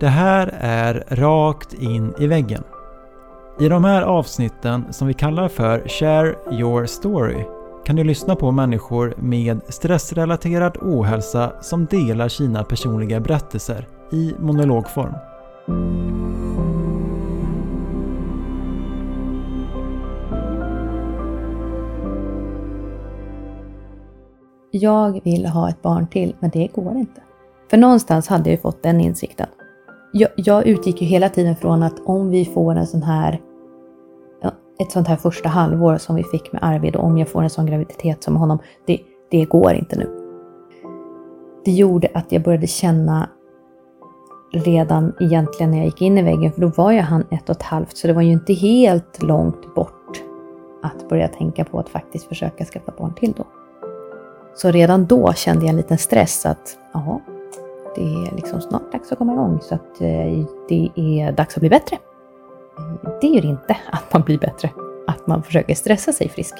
Det här är rakt in i väggen. I de här avsnitten som vi kallar för Share your story kan du lyssna på människor med stressrelaterad ohälsa som delar sina personliga berättelser i monologform. Jag vill ha ett barn till, men det går inte. För någonstans hade jag fått den insikten. Jag, jag utgick ju hela tiden från att om vi får en sån här ett sånt här första halvår som vi fick med Arvid och om jag får en sån graviditet som honom, det, det går inte nu. Det gjorde att jag började känna redan egentligen när jag gick in i väggen, för då var ju han ett och ett halvt, så det var ju inte helt långt bort att börja tänka på att faktiskt försöka skaffa barn till då. Så redan då kände jag en liten stress att, ja, det är liksom snart dags att komma igång, så att eh, det är dags att bli bättre. Eh, det gör inte att man blir bättre, att man försöker stressa sig frisk.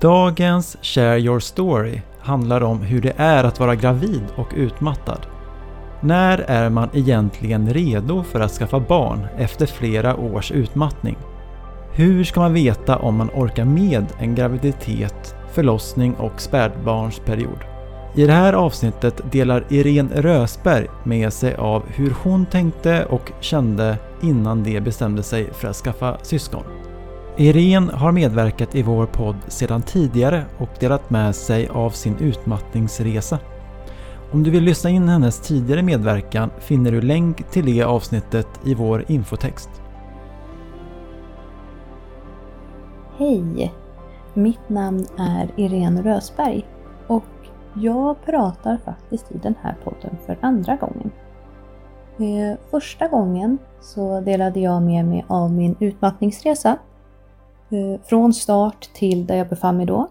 Dagens Share Your Story handlar om hur det är att vara gravid och utmattad. När är man egentligen redo för att skaffa barn efter flera års utmattning? Hur ska man veta om man orkar med en graviditet förlossning och spädbarnsperiod. I det här avsnittet delar Irene Rösberg med sig av hur hon tänkte och kände innan de bestämde sig för att skaffa syskon. Irene har medverkat i vår podd sedan tidigare och delat med sig av sin utmattningsresa. Om du vill lyssna in hennes tidigare medverkan finner du länk till det avsnittet i vår infotext. Hej! Mitt namn är Irene Rösberg och jag pratar faktiskt i den här podden för andra gången. Eh, första gången så delade jag med mig av min utmattningsresa eh, från start till där jag befann mig då.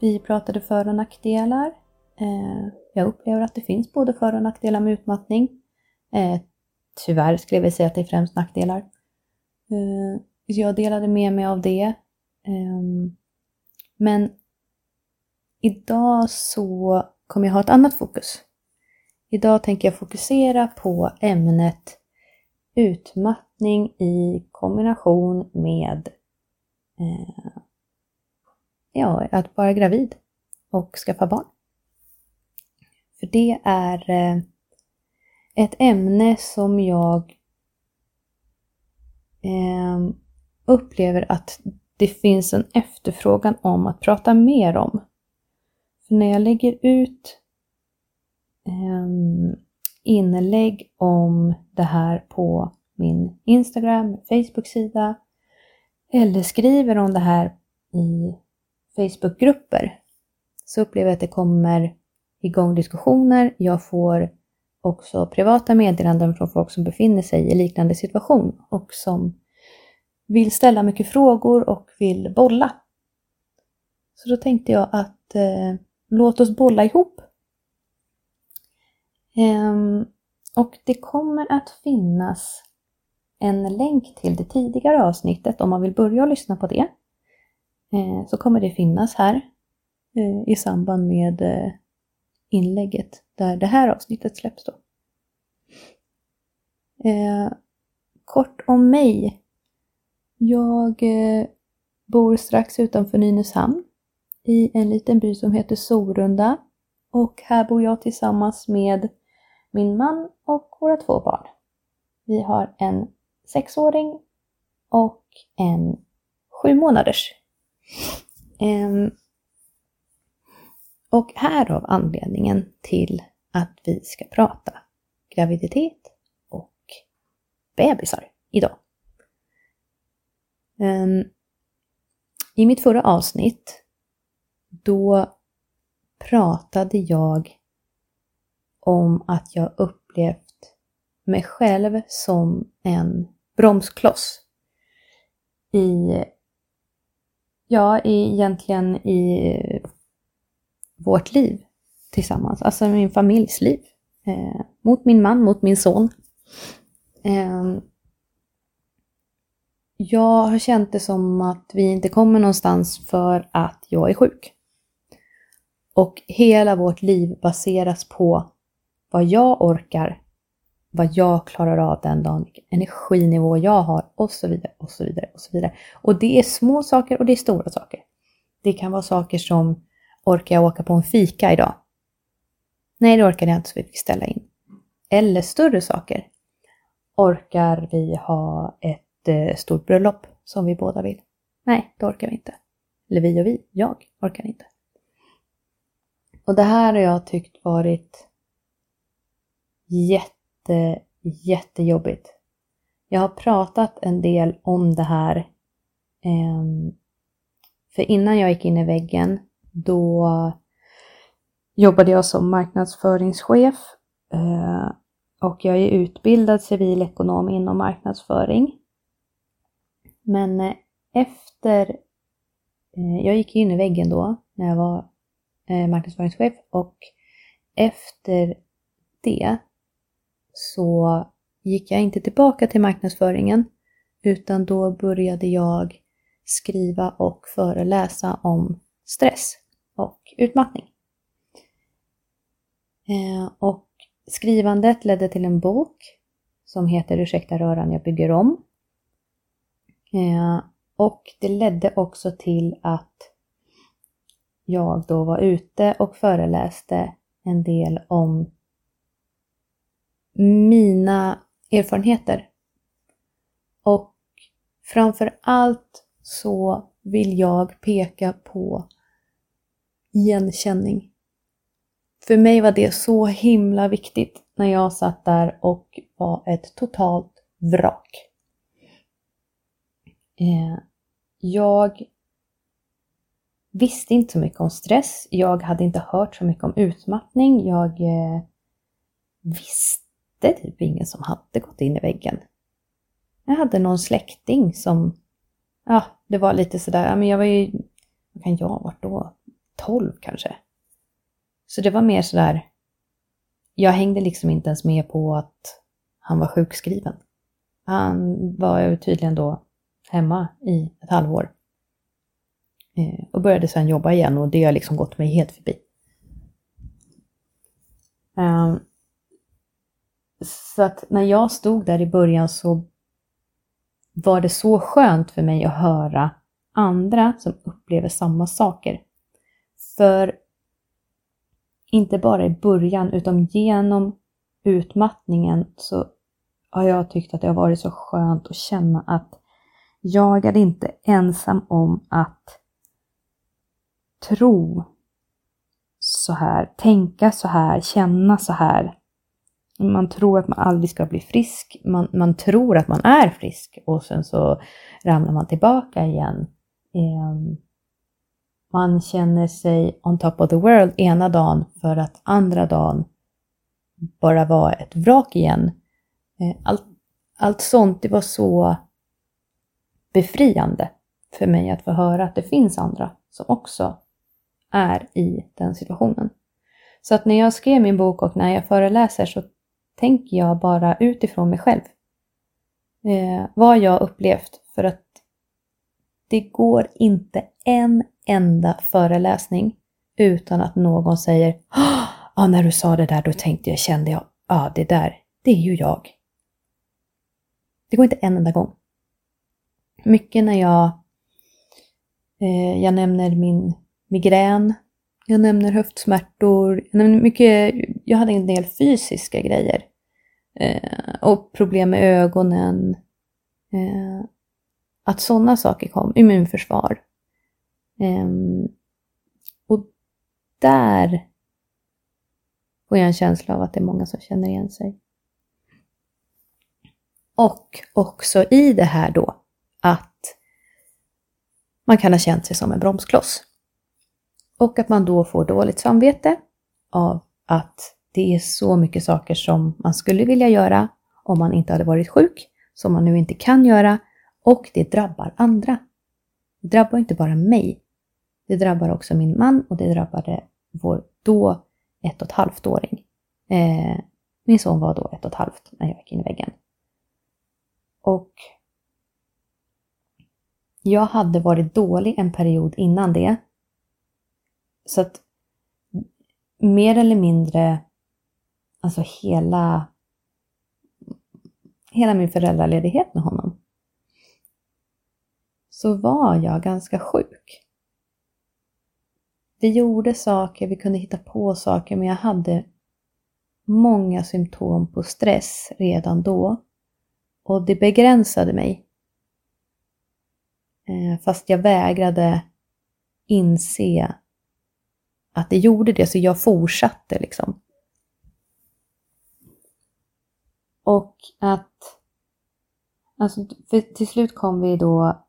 Vi pratade för och nackdelar. Eh, jag upplever att det finns både för och nackdelar med utmattning. Eh, tyvärr skulle jag vilja säga att det är främst nackdelar. Eh, jag delade med mig av det. Eh, men idag så kommer jag ha ett annat fokus. Idag tänker jag fokusera på ämnet utmattning i kombination med eh, ja, att vara gravid och skaffa barn. För det är eh, ett ämne som jag ehm, upplever att det finns en efterfrågan om att prata mer om. För när jag lägger ut ehm, inlägg om det här på min Instagram, Facebook-sida eller skriver om det här i Facebookgrupper så upplever jag att det kommer igång diskussioner. Jag får också privata meddelanden från folk som befinner sig i liknande situation och som vill ställa mycket frågor och vill bolla. Så då tänkte jag att eh, låt oss bolla ihop. Ehm, och det kommer att finnas en länk till det tidigare avsnittet om man vill börja lyssna på det. Eh, så kommer det finnas här eh, i samband med eh, inlägget där det här avsnittet släpps då. Eh, kort om mig jag eh, bor strax utanför Nynäshamn i en liten by som heter Sorunda och här bor jag tillsammans med min man och våra två barn. Vi har en sexåring och en sju månaders. Ehm, och härav anledningen till att vi ska prata graviditet och bebisar idag. Ehm, I mitt förra avsnitt, då pratade jag om att jag upplevt mig själv som en bromskloss i, ja, egentligen i vårt liv tillsammans, alltså min familjs liv. Eh, mot min man, mot min son. Eh, jag har känt det som att vi inte kommer någonstans för att jag är sjuk. Och hela vårt liv baseras på vad jag orkar, vad jag klarar av den dagen, vilken energinivå jag har och så vidare och så vidare och så vidare. Och det är små saker och det är stora saker. Det kan vara saker som orkar jag åka på en fika idag? Nej, det orkade jag inte så vi fick ställa in. Eller större saker. Orkar vi ha ett eh, stort bröllop som vi båda vill? Nej, det orkar vi inte. Eller vi och vi, jag orkar inte. Och det här har jag tyckt varit jätte, jättejobbigt. Jag har pratat en del om det här. Eh, för innan jag gick in i väggen, då jobbade jag som marknadsföringschef eh, och jag är utbildad civilekonom inom marknadsföring. Men eh, efter, eh, jag gick in i väggen då när jag var marknadsföringschef och efter det så gick jag inte tillbaka till marknadsföringen utan då började jag skriva och föreläsa om stress och utmattning. Eh, och Skrivandet ledde till en bok som heter Ursäkta röran, jag bygger om. Eh, och det ledde också till att jag då var ute och föreläste en del om mina erfarenheter. Och framför allt så vill jag peka på igenkänning. För mig var det så himla viktigt när jag satt där och var ett totalt vrak. Eh, jag visste inte så mycket om stress. Jag hade inte hört så mycket om utmattning. Jag eh, visste typ ingen som hade gått in i väggen. Jag hade någon släkting som, ja, det var lite sådär, men jag var ju, vad kan jag ha varit då? 12 kanske. Så det var mer sådär, jag hängde liksom inte ens med på att han var sjukskriven. Han var ju tydligen då hemma i ett halvår. Eh, och började sedan jobba igen och det har liksom gått mig helt förbi. Ehm, så att när jag stod där i början så var det så skönt för mig att höra andra som upplever samma saker. För inte bara i början utan genom utmattningen så har jag tyckt att det har varit så skönt att känna att jag är inte ensam om att tro så här, tänka så här, känna så här. Man tror att man aldrig ska bli frisk. Man, man tror att man är frisk och sen så ramlar man tillbaka igen. Um, man känner sig on top of the world ena dagen för att andra dagen bara vara ett vrak igen. Eh, allt, allt sånt, det var så befriande för mig att få höra att det finns andra som också är i den situationen. Så att när jag skrev min bok och när jag föreläser så tänker jag bara utifrån mig själv. Eh, vad jag upplevt för att det går inte en enda föreläsning utan att någon säger Ja, ah, när du sa det där då tänkte jag, kände jag, ja ah, det där, det är ju jag. Det går inte en enda gång. Mycket när jag, eh, jag nämner min migrän, jag nämner höftsmärtor, jag nämner mycket, jag hade en del fysiska grejer. Eh, och problem med ögonen. Eh, att sådana saker kom, immunförsvar. Um, och där får jag en känsla av att det är många som känner igen sig. Och också i det här då att man kan ha känt sig som en bromskloss. Och att man då får dåligt samvete av att det är så mycket saker som man skulle vilja göra om man inte hade varit sjuk, som man nu inte kan göra och det drabbar andra. Det drabbar inte bara mig. Det drabbar också min man och det drabbade vår då ett och ett halvt åring. Eh, min son var då ett och ett halvt när jag gick in i väggen. Och jag hade varit dålig en period innan det. Så att mer eller mindre, alltså hela, hela min föräldraledighet med honom, så var jag ganska sjuk. Vi gjorde saker, vi kunde hitta på saker, men jag hade många symptom på stress redan då. Och det begränsade mig. Eh, fast jag vägrade inse att det gjorde det, så jag fortsatte liksom. Och att... Alltså, för till slut kom vi då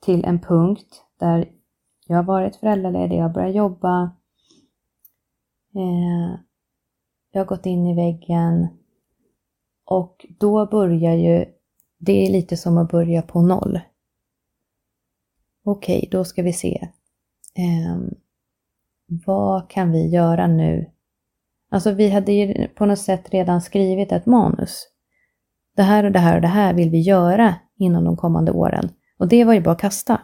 till en punkt där jag har varit föräldraledig, jag har börjat jobba. Eh, jag har gått in i väggen. Och då börjar ju, det är lite som att börja på noll. Okej, okay, då ska vi se. Eh, vad kan vi göra nu? Alltså vi hade ju på något sätt redan skrivit ett manus. Det här och det här och det här vill vi göra inom de kommande åren. Och det var ju bara att kasta.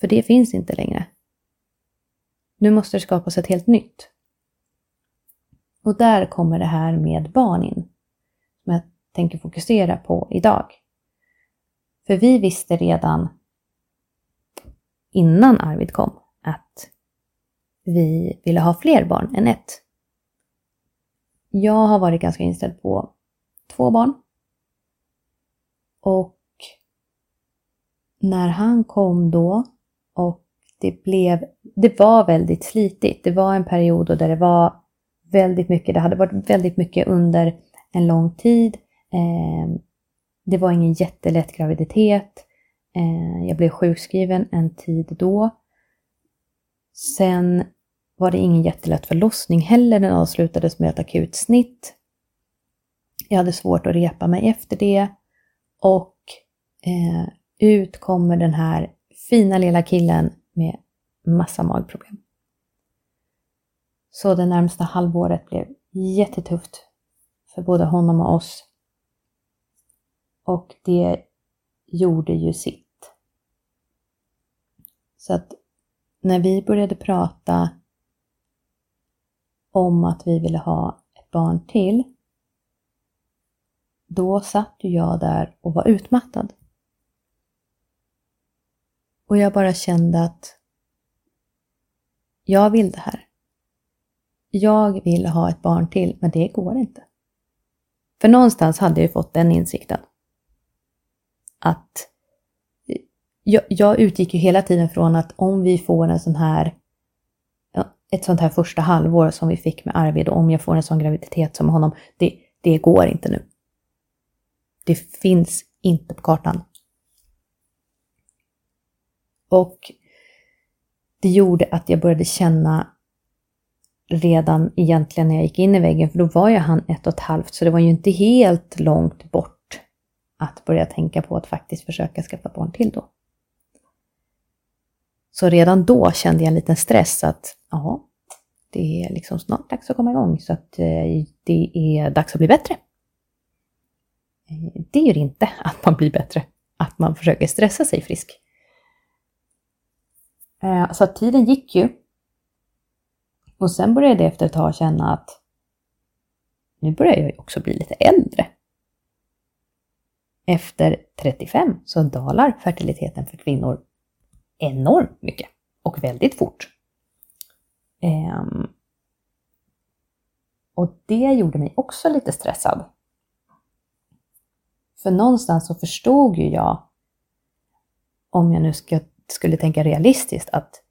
För det finns inte längre. Nu måste det skapas ett helt nytt. Och där kommer det här med barn in, som jag tänker fokusera på idag. För vi visste redan innan Arvid kom att vi ville ha fler barn än ett. Jag har varit ganska inställd på två barn. Och när han kom då och det blev, det var väldigt slitigt. Det var en period där det var väldigt mycket, det hade varit väldigt mycket under en lång tid. Eh, det var ingen jättelätt graviditet. Eh, jag blev sjukskriven en tid då. Sen var det ingen jättelätt förlossning heller. Den avslutades med ett akut snitt. Jag hade svårt att repa mig efter det. Och eh, ut kommer den här fina lilla killen med massa magproblem. Så det närmsta halvåret blev jättetufft för både honom och oss. Och det gjorde ju sitt. Så att när vi började prata om att vi ville ha ett barn till, då satt ju jag där och var utmattad. Och jag bara kände att jag vill det här. Jag vill ha ett barn till, men det går inte. För någonstans hade jag fått den insikten. Att jag, jag utgick ju hela tiden från att om vi får en sån här ett sånt här första halvår som vi fick med Arvid och om jag får en sån graviditet som honom, det, det går inte nu. Det finns inte på kartan. Och det gjorde att jag började känna redan egentligen när jag gick in i väggen, för då var jag han ett och ett halvt, så det var ju inte helt långt bort att börja tänka på att faktiskt försöka skaffa barn till då. Så redan då kände jag en liten stress att ja, det är liksom snart dags att komma igång så att eh, det är dags att bli bättre. Eh, det gör inte att man blir bättre, att man försöker stressa sig frisk. Eh, så att tiden gick ju. Och sen började jag efter ett tag känna att nu börjar jag ju också bli lite äldre. Efter 35 så dalar fertiliteten för kvinnor enormt mycket och väldigt fort. Um, och det gjorde mig också lite stressad. För någonstans så förstod ju jag, om jag nu ska skulle tänka realistiskt att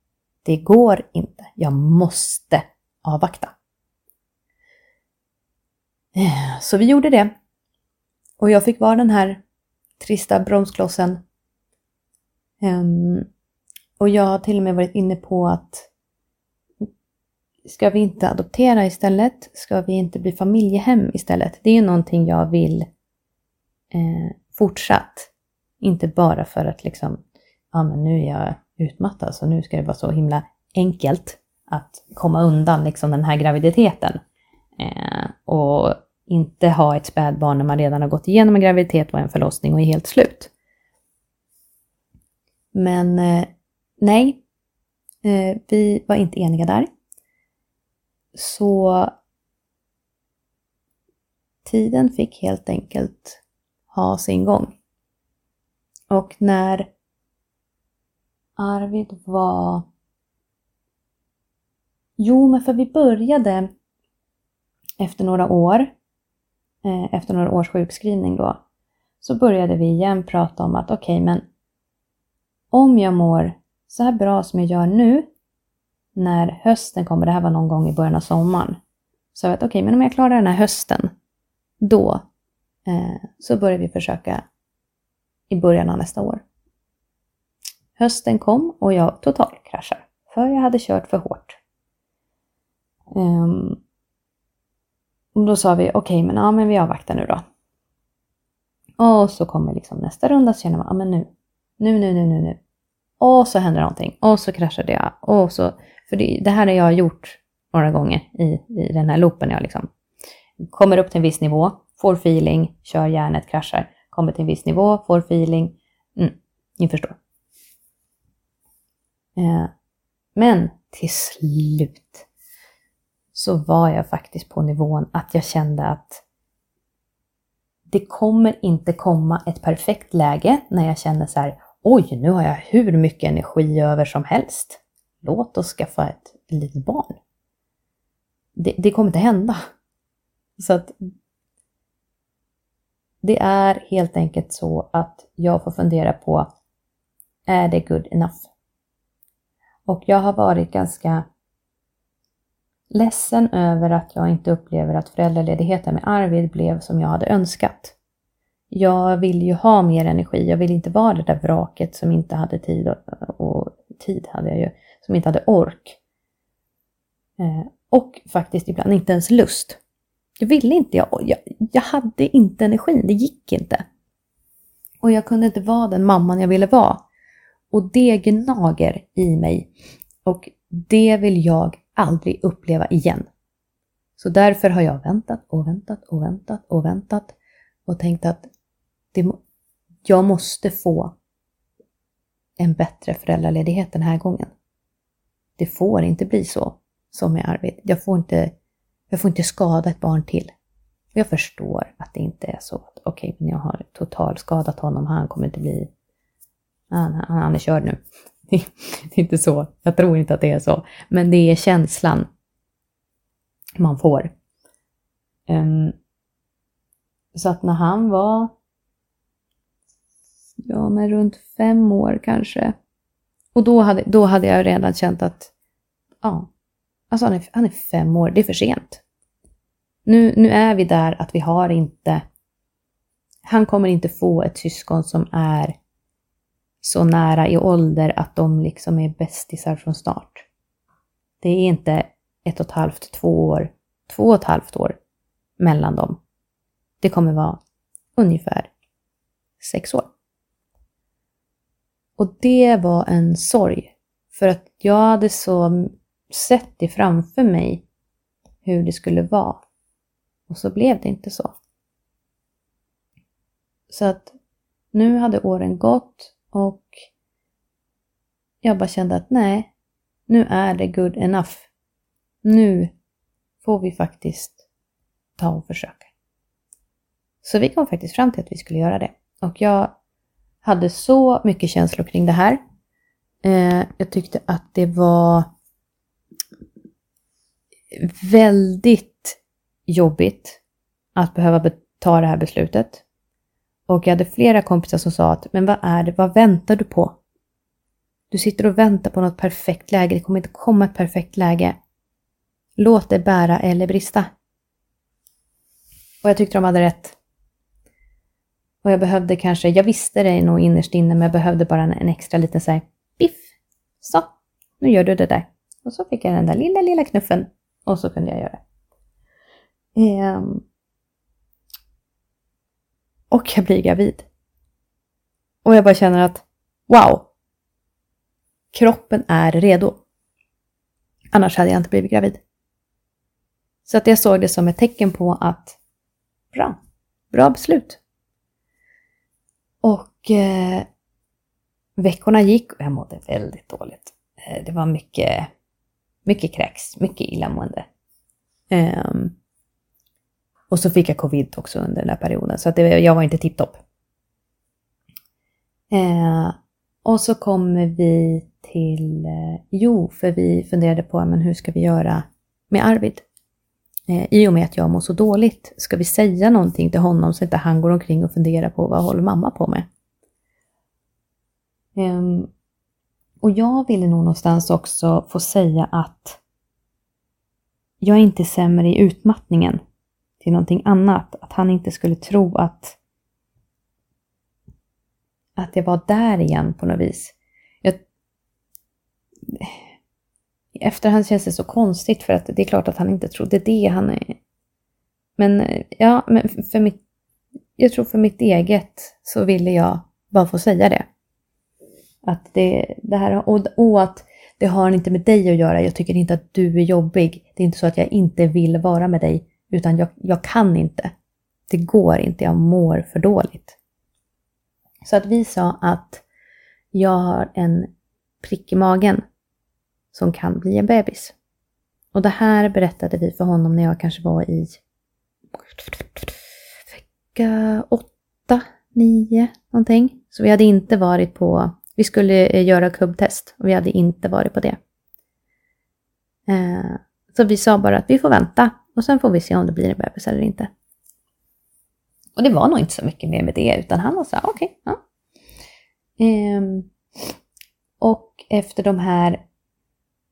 det går inte, jag måste avvakta. Eh, så vi gjorde det. Och jag fick vara den här trista bromsklossen. Ehm, och jag har till och med varit inne på att ska vi inte adoptera istället? Ska vi inte bli familjehem istället? Det är någonting jag vill eh, fortsatt. Inte bara för att liksom ja men nu är jag utmattad så nu ska det vara så himla enkelt att komma undan liksom den här graviditeten. Eh, och inte ha ett spädbarn när man redan har gått igenom en graviditet och en förlossning och är helt slut. Men eh, nej, eh, vi var inte eniga där. Så tiden fick helt enkelt ha sin gång. Och när Arvid var... Jo, men för vi började efter några år, eh, efter några års sjukskrivning då, så började vi igen prata om att okej, okay, men om jag mår så här bra som jag gör nu, när hösten kommer, det här var någon gång i början av sommaren, så jag vet okej, okay, men om jag klarar den här hösten, då eh, så börjar vi försöka i början av nästa år. Hösten kom och jag totalkraschade, för jag hade kört för hårt. Um, och då sa vi, okej, okay, men, ja, men vi avvaktar nu då. Och så kommer liksom nästa runda, så känner man, ja men nu, nu, nu, nu, nu, nu. Och så händer någonting, och så kraschade jag. Och så, för det, det här har jag gjort några gånger i, i den här loopen. Jag liksom kommer upp till en viss nivå, får feeling, kör järnet, kraschar. Kommer till en viss nivå, får feeling. Mm, ni förstår. Eh, men till slut så var jag faktiskt på nivån att jag kände att det kommer inte komma ett perfekt läge när jag känner så här, oj, nu har jag hur mycket energi över som helst. Låt oss skaffa ett litet barn. Det, det kommer inte hända. Så att det är helt enkelt så att jag får fundera på, är det good enough? Och jag har varit ganska ledsen över att jag inte upplever att föräldraledigheten med Arvid blev som jag hade önskat. Jag vill ju ha mer energi, jag vill inte vara det där vraket som inte hade tid och, och tid hade jag ju, som inte hade ork. Eh, och faktiskt ibland inte ens lust. Jag ville inte, jag, jag, jag hade inte energin, det gick inte. Och jag kunde inte vara den mamman jag ville vara. Och det gnager i mig. Och det vill jag aldrig uppleva igen. Så därför har jag väntat och väntat och väntat och väntat och tänkt att det, jag måste få en bättre föräldraledighet den här gången. Det får inte bli så som med Arvid. Jag får inte, jag får inte skada ett barn till. Jag förstår att det inte är så att okej, okay, men jag har totalskadat honom, han kommer inte bli... Han, han, han är körd nu. Det är inte så. Jag tror inte att det är så. Men det är känslan man får. Um, så att när han var ja, men runt fem år kanske. Och då hade, då hade jag redan känt att ja, alltså han är, han är fem år, det är för sent. Nu, nu är vi där att vi har inte, han kommer inte få ett syskon som är så nära i ålder att de liksom är bästisar från start. Det är inte ett och ett halvt, två år, två och ett halvt år mellan dem. Det kommer vara ungefär sex år. Och det var en sorg. För att jag hade så sett det framför mig hur det skulle vara. Och så blev det inte så. Så att nu hade åren gått och jag bara kände att nej, nu är det good enough. Nu får vi faktiskt ta och försöka. Så vi kom faktiskt fram till att vi skulle göra det. Och jag hade så mycket känslor kring det här. Eh, jag tyckte att det var väldigt jobbigt att behöva ta det här beslutet. Och jag hade flera kompisar som sa att, men vad är det, vad väntar du på? Du sitter och väntar på något perfekt läge, det kommer inte komma ett perfekt läge. Låt det bära eller brista. Och jag tyckte de hade rätt. Och jag behövde kanske, jag visste det nog innerst inne, men jag behövde bara en, en extra liten så här, biff. Så, nu gör du det där. Och så fick jag den där lilla, lilla knuffen och så kunde jag göra det. Um, och jag blir gravid. Och jag bara känner att wow, kroppen är redo. Annars hade jag inte blivit gravid. Så att jag såg det som ett tecken på att bra, bra beslut. Och eh, veckorna gick och jag mådde väldigt dåligt. Eh, det var mycket, mycket kräks, mycket illamående. Um, och så fick jag covid också under den där perioden, så att det, jag var inte tipptopp. Eh, och så kommer vi till, eh, jo, för vi funderade på, men hur ska vi göra med Arvid? Eh, I och med att jag mår så dåligt, ska vi säga någonting till honom så att inte han går omkring och funderar på vad håller mamma på med? Eh, och jag ville nog någonstans också få säga att jag är inte sämre i utmattningen till någonting annat. Att han inte skulle tro att att jag var där igen på något vis. Jag, I efterhand känns det så konstigt för att det är klart att han inte trodde det. Han är, men ja, men för mitt, jag tror för mitt eget så ville jag bara få säga det. Att det, det här, och, och att det har inte med dig att göra. Jag tycker inte att du är jobbig. Det är inte så att jag inte vill vara med dig, utan jag, jag kan inte. Det går inte, jag mår för dåligt. Så att vi sa att jag har en prick i magen som kan bli en bebis. Och det här berättade vi för honom när jag kanske var i vecka åtta, nio någonting. Så vi hade inte varit på, vi skulle eh, göra kubbtest och vi hade inte varit på det. Eh, så vi sa bara att vi får vänta och sen får vi se om det blir en bebis eller inte. Och det var nog inte så mycket mer med det, utan han var så okej, okay, ja. Ehm, och efter de här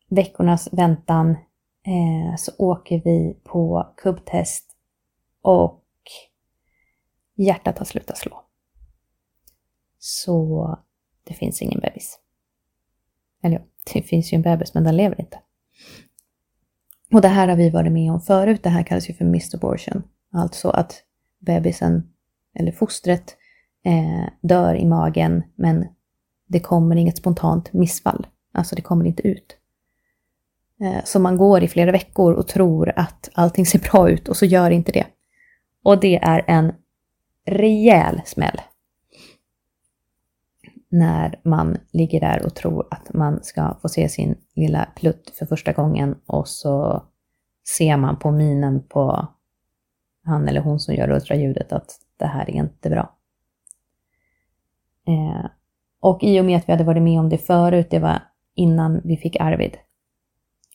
veckornas väntan eh, så åker vi på kubbtest och hjärtat har slutat slå. Så det finns ingen bebis. Eller ja, det finns ju en bebis men den lever inte. Och det här har vi varit med om förut. Det här kallas ju för missed abortion. Alltså att bebisen, eller fostret, eh, dör i magen men det kommer inget spontant missfall. Alltså det kommer inte ut. Eh, så man går i flera veckor och tror att allting ser bra ut och så gör inte det. Och det är en rejäl smäll. När man ligger där och tror att man ska få se sin lilla plutt för första gången och så ser man på minen på han eller hon som gör ultraljudet att det här är inte bra. Eh, och i och med att vi hade varit med om det förut, det var innan vi fick Arvid,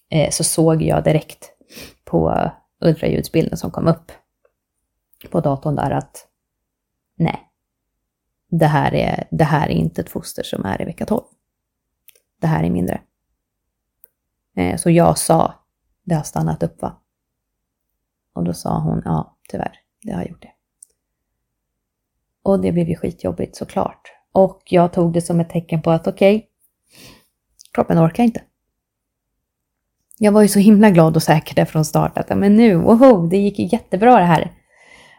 eh, så såg jag direkt på ultraljudsbilden som kom upp på datorn där att nej, det här är, det här är inte ett foster som är i vecka 12. Det här är mindre. Eh, så jag sa, det har stannat upp va? Och då sa hon, ja tyvärr, det har gjort det. Och det blev ju skitjobbigt såklart. Och jag tog det som ett tecken på att okej, okay, kroppen orkar inte. Jag var ju så himla glad och säker där från start att men nu, woho, det gick ju jättebra det här.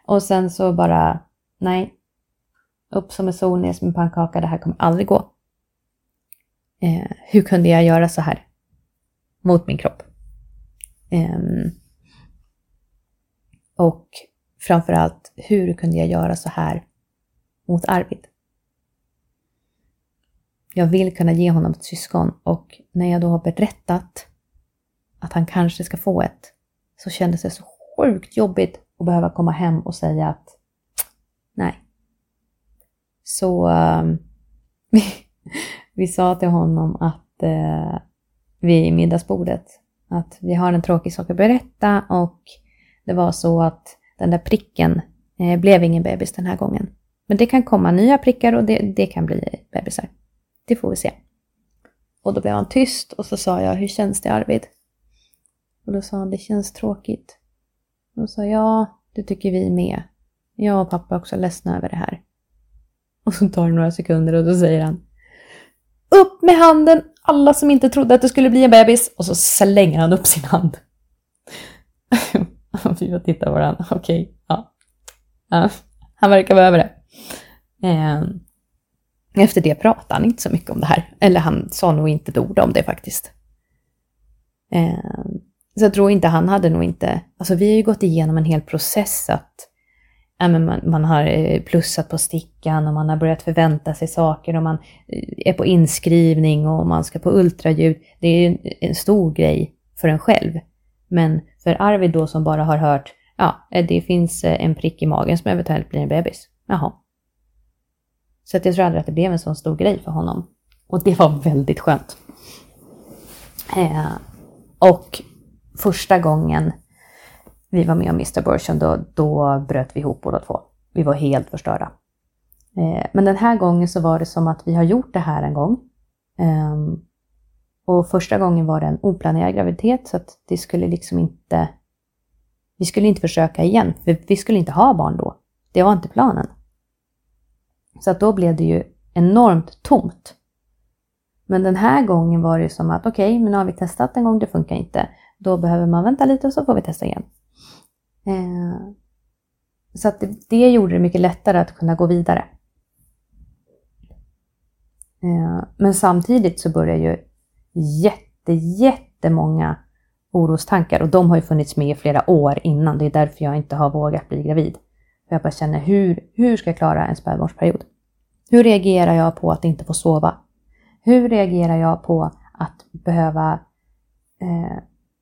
Och sen så bara, nej, upp som en sol, ner som en pannkaka, det här kommer aldrig gå. Eh, hur kunde jag göra så här? Mot min kropp. Eh, och framförallt, hur kunde jag göra så här mot Arvid? Jag vill kunna ge honom ett syskon och när jag då har berättat att han kanske ska få ett så kändes det så sjukt jobbigt att behöva komma hem och säga att nej. Så vi, ehm, vi sa till honom att eh, vid middagsbordet att vi har en tråkig sak att berätta och det var så att den där pricken eh, blev ingen bebis den här gången. Men det kan komma nya prickar och det, det kan bli bebisar. Det får vi se. Och då blev han tyst och så sa jag, hur känns det Arvid? Och då sa han, det känns tråkigt. Och då sa jag, ja, det tycker vi med. Jag och pappa är också ledsna över det här. Och så tar det några sekunder och då säger han, upp med handen alla som inte trodde att det skulle bli en bebis. Och så slänger han upp sin hand. vi får titta på varandra, okej, okay, ja. ja. Han verkar vara över det. Ehm, efter det pratade han inte så mycket om det här. Eller han sa nog inte ett ord om det faktiskt. Ehm, så jag tror inte han hade nog inte... Alltså vi har ju gått igenom en hel process att ja, men man, man har eh, plussat på stickan och man har börjat förvänta sig saker och man eh, är på inskrivning och man ska på ultraljud. Det är en stor grej för en själv. Men för Arvid då som bara har hört, ja, eh, det finns en prick i magen som eventuellt blir en bebis. Jaha. Så att jag tror aldrig att det blev en sån stor grej för honom. Och det var väldigt skönt. Eh, och första gången vi var med om Mr. Burson, då, då bröt vi ihop båda två. Vi var helt förstörda. Eh, men den här gången så var det som att vi har gjort det här en gång. Ehm, och första gången var det en oplanerad graviditet så att det skulle liksom inte... Vi skulle inte försöka igen, för vi skulle inte ha barn då. Det var inte planen. Så att då blev det ju enormt tomt. Men den här gången var det som att okej, okay, men nu har vi testat en gång, det funkar inte. Då behöver man vänta lite och så får vi testa igen. Eh, så att det, det, gjorde det mycket lättare att kunna gå vidare. Eh, men samtidigt så börjar ju jätte, jättemånga orostankar och de har ju funnits med i flera år innan. Det är därför jag inte har vågat bli gravid. För jag bara känner, hur, hur ska jag klara en spädbarnsperiod? Hur reagerar jag på att inte få sova? Hur reagerar jag på att behöva, eh,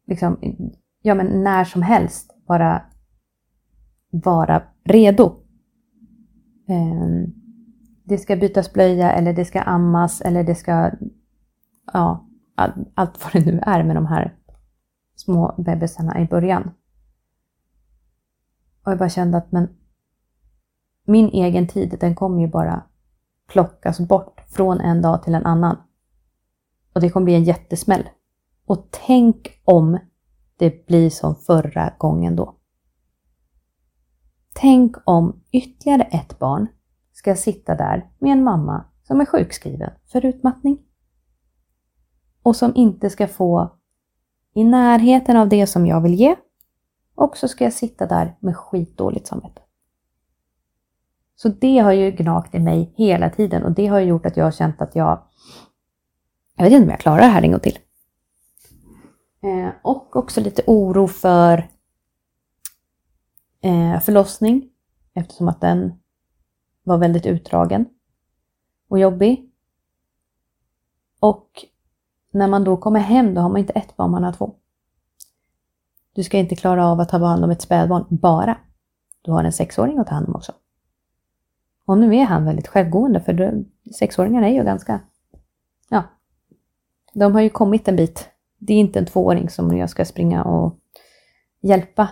liksom, ja men när som helst bara vara redo? Ehm, det ska bytas blöja eller det ska ammas eller det ska, ja, allt vad det nu är med de här små bebisarna i början. Och jag bara kände att men min egen tid, den kommer ju bara plockas bort från en dag till en annan. Och det kommer bli en jättesmäll. Och tänk om det blir som förra gången då. Tänk om ytterligare ett barn ska sitta där med en mamma som är sjukskriven för utmattning. Och som inte ska få i närheten av det som jag vill ge. Och så ska jag sitta där med skitdåligt samvete. Så det har ju gnagt i mig hela tiden och det har gjort att jag har känt att jag, jag vet inte om jag klarar det här en gång till. Eh, och också lite oro för eh, förlossning eftersom att den var väldigt utdragen och jobbig. Och när man då kommer hem då har man inte ett barn, man har två. Du ska inte klara av att ta hand om ett spädbarn bara. Du har en sexåring att ta hand om också. Och nu är han väldigt självgående för du, sexåringar är ju ganska, ja, de har ju kommit en bit. Det är inte en tvååring som jag ska springa och hjälpa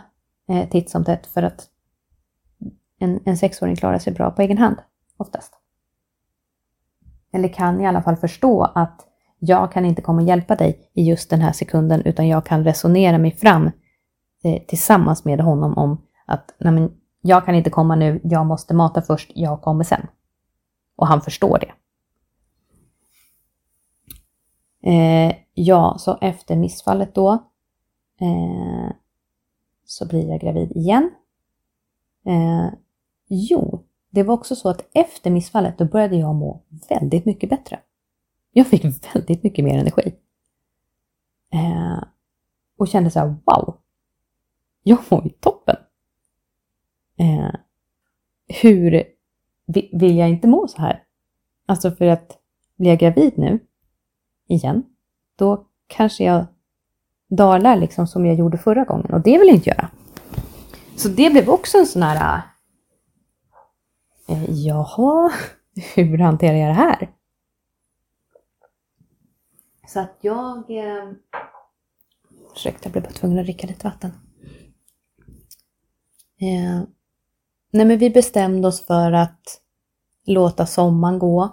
eh, titt som tätt för att en, en sexåring klarar sig bra på egen hand oftast. Eller kan i alla fall förstå att jag kan inte komma och hjälpa dig i just den här sekunden utan jag kan resonera mig fram eh, tillsammans med honom om att nej men, jag kan inte komma nu, jag måste mata först, jag kommer sen. Och han förstår det. Eh, ja, så efter missfallet då eh, så blir jag gravid igen. Eh, jo, det var också så att efter missfallet då började jag må väldigt mycket bättre. Jag fick väldigt mycket mer energi. Eh, och kände så här, wow! Jag mår ju toppen! eh, hur vill jag inte må så här? Alltså för att blir jag gravid nu, igen, då kanske jag dalar liksom som jag gjorde förra gången och det vill jag inte göra. Så det blev också en sån här, eh, jaha, hur hanterar jag det här? Så att jag... Eh, ursäkta, jag blev bara tvungen att dricka lite vatten. Eh, Nej, men vi bestämde oss för att låta sommaren gå.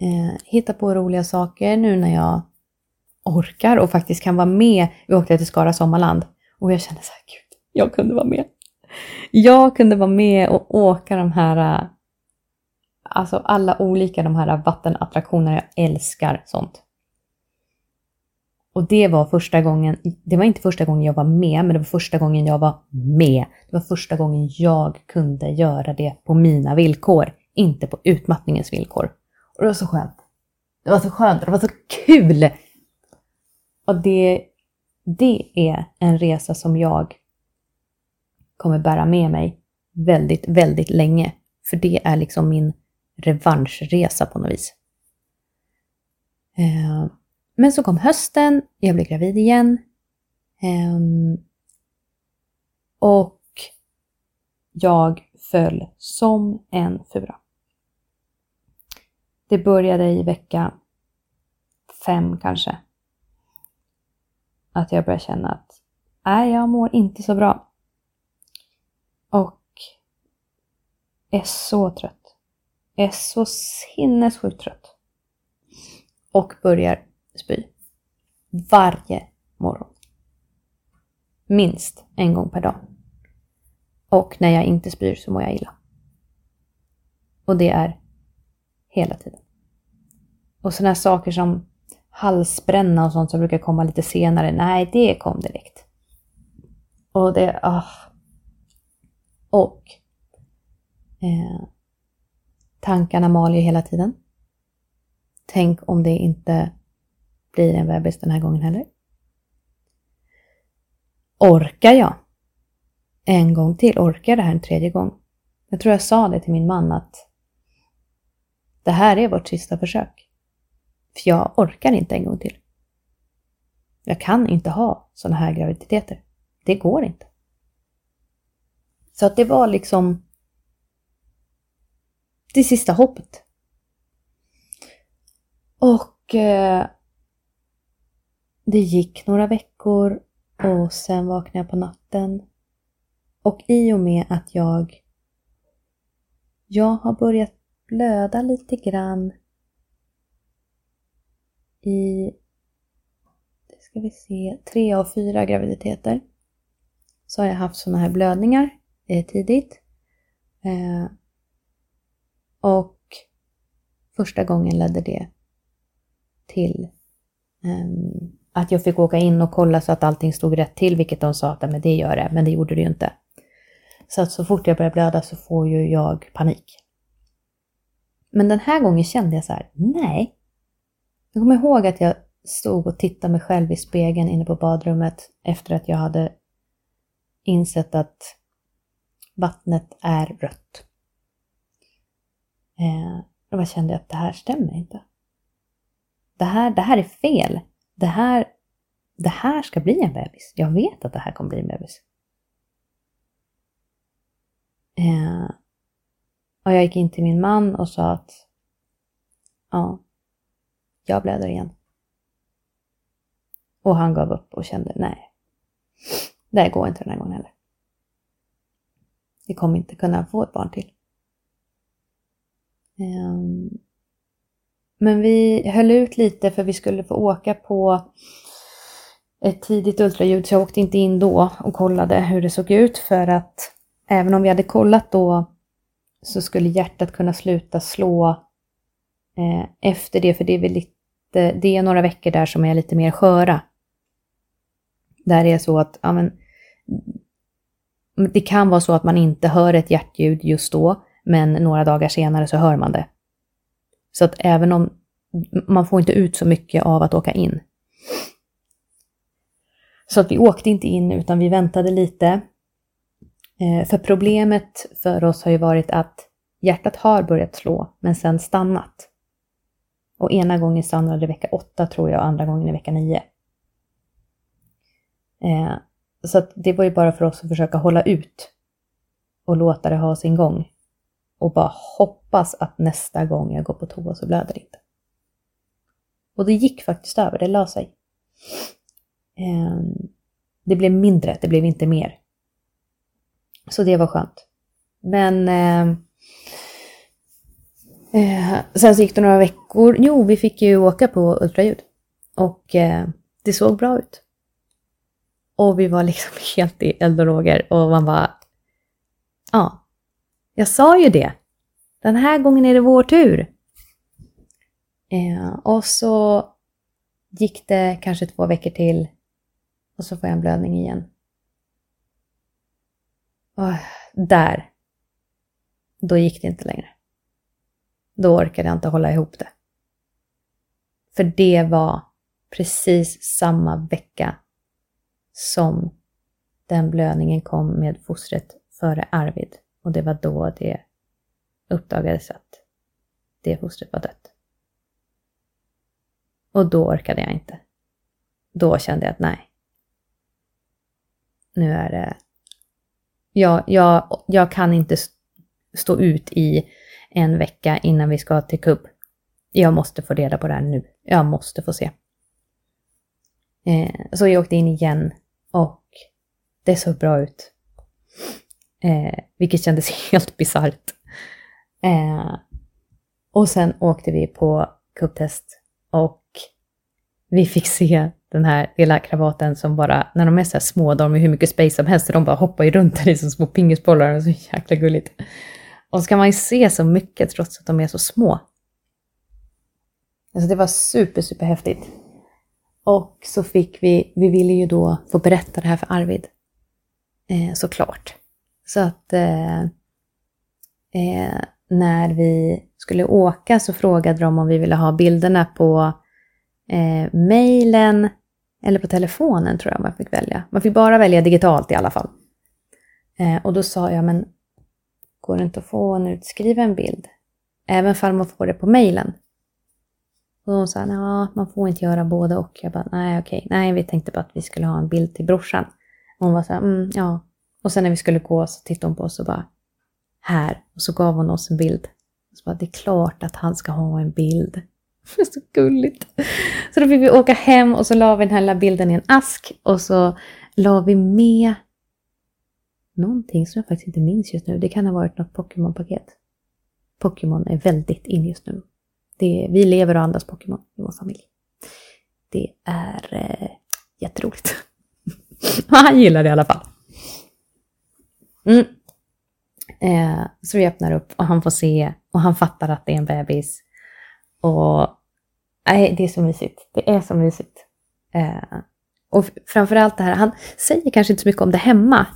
Eh, hitta på roliga saker nu när jag orkar och faktiskt kan vara med. Vi åkte till Skara Sommarland och jag kände så här, gud, jag kunde vara med. Jag kunde vara med och åka de här, alltså alla olika de här vattenattraktionerna. Jag älskar sånt. Och det var första gången, det var inte första gången jag var med, men det var första gången jag var med. Det var första gången jag kunde göra det på mina villkor, inte på utmattningens villkor. Och det var så skönt. Det var så skönt, det var så kul! Och det, det är en resa som jag kommer bära med mig väldigt, väldigt länge. För det är liksom min revanschresa på något vis. Ehm, men så kom hösten, jag blev gravid igen. Ehm, och jag föll som en fura. Det började i vecka fem kanske. Att jag börjar känna att nej, jag mår inte så bra. Och är så trött. Är så sinnessjukt trött. Och börjar spy. Varje morgon. Minst en gång per dag. Och när jag inte spyr så mår jag illa. Och det är hela tiden. Och sådana saker som halsbränna och sånt som brukar komma lite senare, nej det kom direkt. Och det, ah. Och eh, tankarna mal ju hela tiden. Tänk om det inte blir en bebis den här gången heller. Orkar jag? En gång till, orkar jag det här en tredje gång? Jag tror jag sa det till min man att det här är vårt sista försök. För jag orkar inte en gång till. Jag kan inte ha sådana här graviditeter. Det går inte. Så att det var liksom det sista hoppet. Och eh, det gick några veckor och sen vaknade jag på natten. Och i och med att jag jag har börjat blöda lite grann i ska vi se, tre av fyra graviditeter så har jag haft sådana här blödningar eh, tidigt. Eh, och första gången ledde det till eh, att jag fick åka in och kolla så att allting stod rätt till, vilket de sa att men det gör det, men det gjorde det ju inte. Så att så fort jag börjar blöda så får ju jag panik. Men den här gången kände jag så här, nej. Jag kommer ihåg att jag stod och tittade mig själv i spegeln inne på badrummet efter att jag hade insett att vattnet är rött. Eh, och jag kände att det här stämmer inte. Det här, det här är fel. Det här, det här ska bli en bebis. Jag vet att det här kommer bli en bebis. Eh, och jag gick in till min man och sa att ja, jag blöder igen. Och han gav upp och kände nej, det här går inte den här gången heller. Vi kommer inte kunna få ett barn till. Ehm, men vi höll ut lite för vi skulle få åka på ett tidigt ultraljud så jag åkte inte in då och kollade hur det såg ut för att även om vi hade kollat då så skulle hjärtat kunna sluta slå eh, efter det för det är väl Eh, det är några veckor där som är lite mer sköra. Där det är så att, ja men, det kan vara så att man inte hör ett hjärtljud just då, men några dagar senare så hör man det. Så att även om man får inte ut så mycket av att åka in. Så att vi åkte inte in utan vi väntade lite. Eh, för problemet för oss har ju varit att hjärtat har börjat slå men sen stannat. Och ena gången stannade det vecka 8 tror jag, och andra gången i vecka 9. Eh, så att det var ju bara för oss att försöka hålla ut och låta det ha sin gång. Och bara hoppas att nästa gång jag går på toa så blöder det inte. Och det gick faktiskt över, det la sig. Eh, det blev mindre, det blev inte mer. Så det var skönt. Men eh, eh, sen så gick det några veckor. Jo, vi fick ju åka på ultraljud. Och eh, det såg bra ut. Och vi var liksom helt i eld och lågor och man bara, ja, jag sa ju det. Den här gången är det vår tur. Eh, och så gick det kanske två veckor till och så får jag en blödning igen. Och där, då gick det inte längre. Då orkade jag inte hålla ihop det. För det var precis samma vecka som den blödningen kom med fostret före Arvid Och det var då det uppdagades att det fostret var dött. Och då orkade jag inte. Då kände jag att nej. Nu är det... Jag, jag, jag kan inte stå ut i en vecka innan vi ska till kubb. Jag måste få reda på det här nu. Jag måste få se. Eh, så jag åkte in igen och det såg bra ut. Eh, vilket kändes helt bisarrt. Eh, och sen åkte vi på kubbtest och vi fick se den här lilla kravaten som bara, när de är så här små, de har hur mycket space som helst, så de bara hoppar ju runt där i som små pingisbollar, och så jäkla gulligt. Och så kan man ju se så mycket trots att de är så små. Alltså det var super, super häftigt. Och så fick vi, vi ville ju då få berätta det här för Arvid. Eh, såklart. Så att eh, eh, när vi skulle åka så frågade de om vi ville ha bilderna på eh, mejlen eller på telefonen tror jag man fick välja. Man fick bara välja digitalt i alla fall. Eh, och då sa jag, men går det inte att få en utskriven bild? Även om man får det på mejlen? Och hon sa, ja, man får inte göra både och. Jag bara, nej okej, nej vi tänkte bara att vi skulle ha en bild till brorsan. Och hon var så här, mm, ja. Och sen när vi skulle gå så tittade hon på oss och bara, här. Och så gav hon oss en bild. Och så bara, det är klart att han ska ha en bild. Det är så gulligt. Så då fick vi åka hem och så la vi den här lilla bilden i en ask och så la vi med någonting som jag faktiskt inte minns just nu. Det kan ha varit något Pokémon-paket. Pokémon är väldigt in just nu. Det, vi lever och andas Pokémon i vår familj. Det är eh, jätteroligt. Han gillar det i alla fall. Mm. Eh, så vi öppnar upp och han får se och han fattar att det är en bebis. Och nej, det är så mysigt. Det är så mysigt. Eh, och framförallt det här, han säger kanske inte så mycket om det hemma.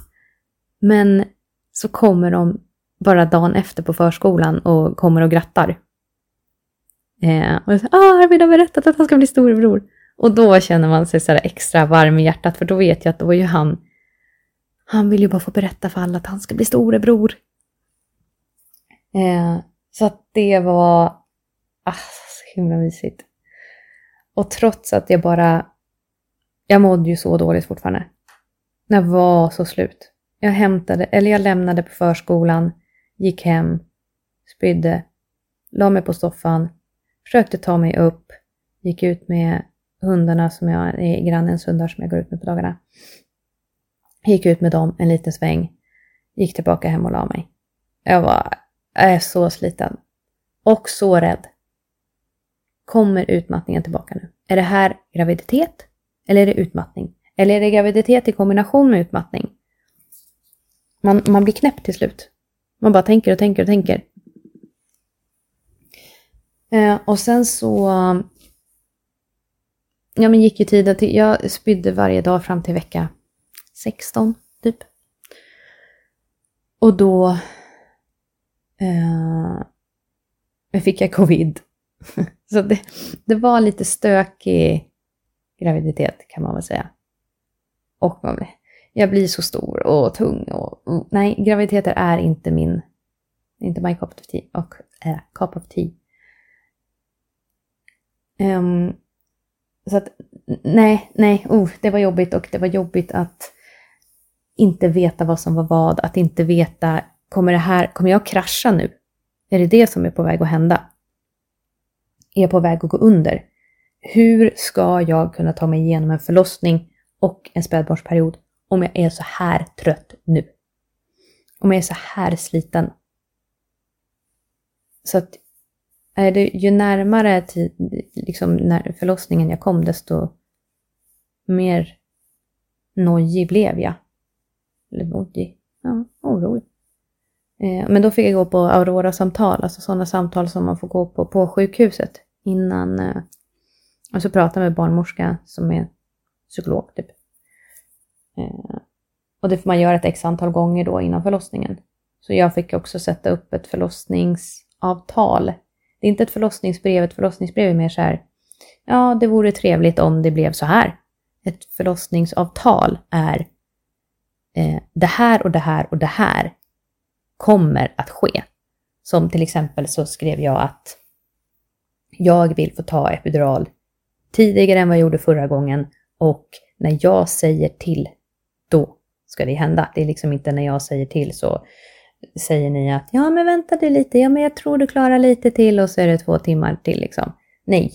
Men så kommer de bara dagen efter på förskolan och kommer och grattar. Eh, och jag säger, ah, Arvid har berättat att han ska bli storebror. Och då känner man sig så extra varm i hjärtat, för då vet jag att då är ju han, han vill ju bara få berätta för alla att han ska bli storebror. Eh, så att det var ah, så himla mysigt. Och trots att jag bara, jag mådde ju så dåligt fortfarande. Jag var så slut. Jag hämtade, eller jag lämnade på förskolan, gick hem, spydde, la mig på soffan, försökte ta mig upp, gick ut med hundarna som jag, är grannens hundar som jag går ut med på dagarna. Gick ut med dem en liten sväng, gick tillbaka hem och la mig. Jag var, jag är så sliten. Och så rädd. Kommer utmattningen tillbaka nu? Är det här graviditet? Eller är det utmattning? Eller är det graviditet i kombination med utmattning? Man, man blir knäpp till slut. Man bara tänker och tänker och tänker. Eh, och sen så ja, men gick ju tiden till, jag spydde varje dag fram till vecka 16 typ. Och då eh, fick jag covid. så det, det var lite stökig graviditet kan man väl säga. Och man, blev jag blir så stor och tung och, och nej, graviditeter är inte min, inte my cup of tea. Och, äh, cup of tea. Um, så att nej, nej, oh, det var jobbigt och det var jobbigt att inte veta vad som var vad, att inte veta, kommer det här, kommer jag krascha nu? Är det det som är på väg att hända? Är jag på väg att gå under? Hur ska jag kunna ta mig igenom en förlossning och en spädbarnsperiod om jag är så här trött nu? Om jag är så här sliten? Så att är det, ju närmare tid, liksom när förlossningen jag kom, desto mer nojig blev jag. Eller nojig? Ja, orolig. Eh, men då fick jag gå på Aurora-samtal, alltså sådana samtal som man får gå på på sjukhuset innan. Eh, och så prata med barnmorska som är psykolog typ. Eh, och det får man göra ett x antal gånger då innan förlossningen. Så jag fick också sätta upp ett förlossningsavtal det är inte ett förlossningsbrev, ett förlossningsbrev är mer så här, ja det vore trevligt om det blev så här. Ett förlossningsavtal är eh, det här och det här och det här kommer att ske. Som till exempel så skrev jag att jag vill få ta epidural tidigare än vad jag gjorde förra gången och när jag säger till, då ska det hända. Det är liksom inte när jag säger till så säger ni att ja men vänta du lite, ja men jag tror du klarar lite till och så är det två timmar till liksom. Nej.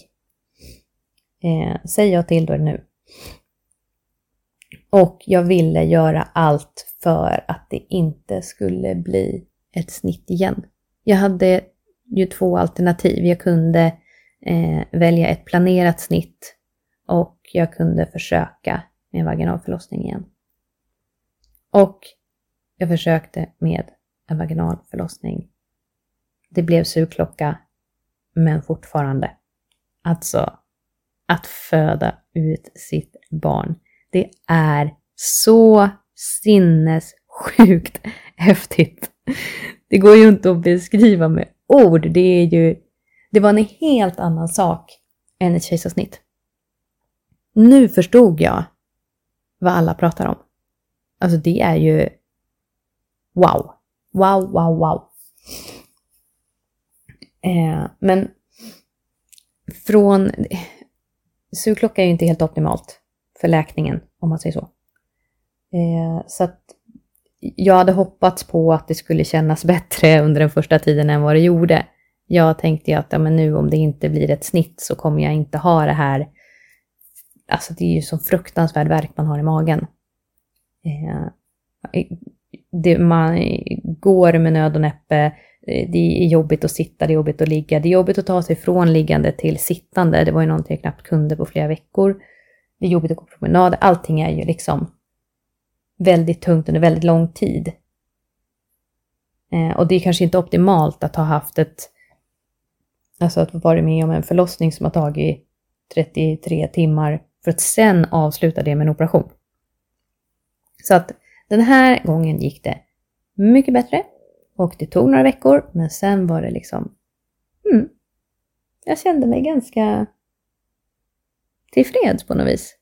Eh, säger jag till då är det nu. Och jag ville göra allt för att det inte skulle bli ett snitt igen. Jag hade ju två alternativ. Jag kunde eh, välja ett planerat snitt och jag kunde försöka med vaginal förlossning igen. Och jag försökte med en vaginal förlossning. Det blev sugklocka, men fortfarande. Alltså, att föda ut sitt barn. Det är så sinnessjukt häftigt. Det går ju inte att beskriva med ord. Det är ju, det var en helt annan sak än ett kejsarsnitt. Nu förstod jag vad alla pratar om. Alltså det är ju wow. Wow, wow, wow. Eh, men från... Sugklocka är ju inte helt optimalt för läkningen, om man säger så. Eh, så att jag hade hoppats på att det skulle kännas bättre under den första tiden än vad det gjorde. Jag tänkte ju att ja, men nu om det inte blir ett snitt så kommer jag inte ha det här. Alltså det är ju så fruktansvärd verk man har i magen. Eh, det, man går med nöd och näppe. Eh, det är jobbigt att sitta, det är jobbigt att ligga. Det är jobbigt att ta sig från liggande till sittande. Det var ju någonting jag knappt kunde på flera veckor. Det är jobbigt att gå på promenad. Allting är ju liksom väldigt tungt under väldigt lång tid. Eh, och det är kanske inte optimalt att ha haft ett, alltså att vara med om en förlossning som har tagit 33 timmar för att sen avsluta det med en operation. Så att den här gången gick det mycket bättre och det tog några veckor, men sen var det liksom, mm, jag kände mig ganska tillfreds på något vis.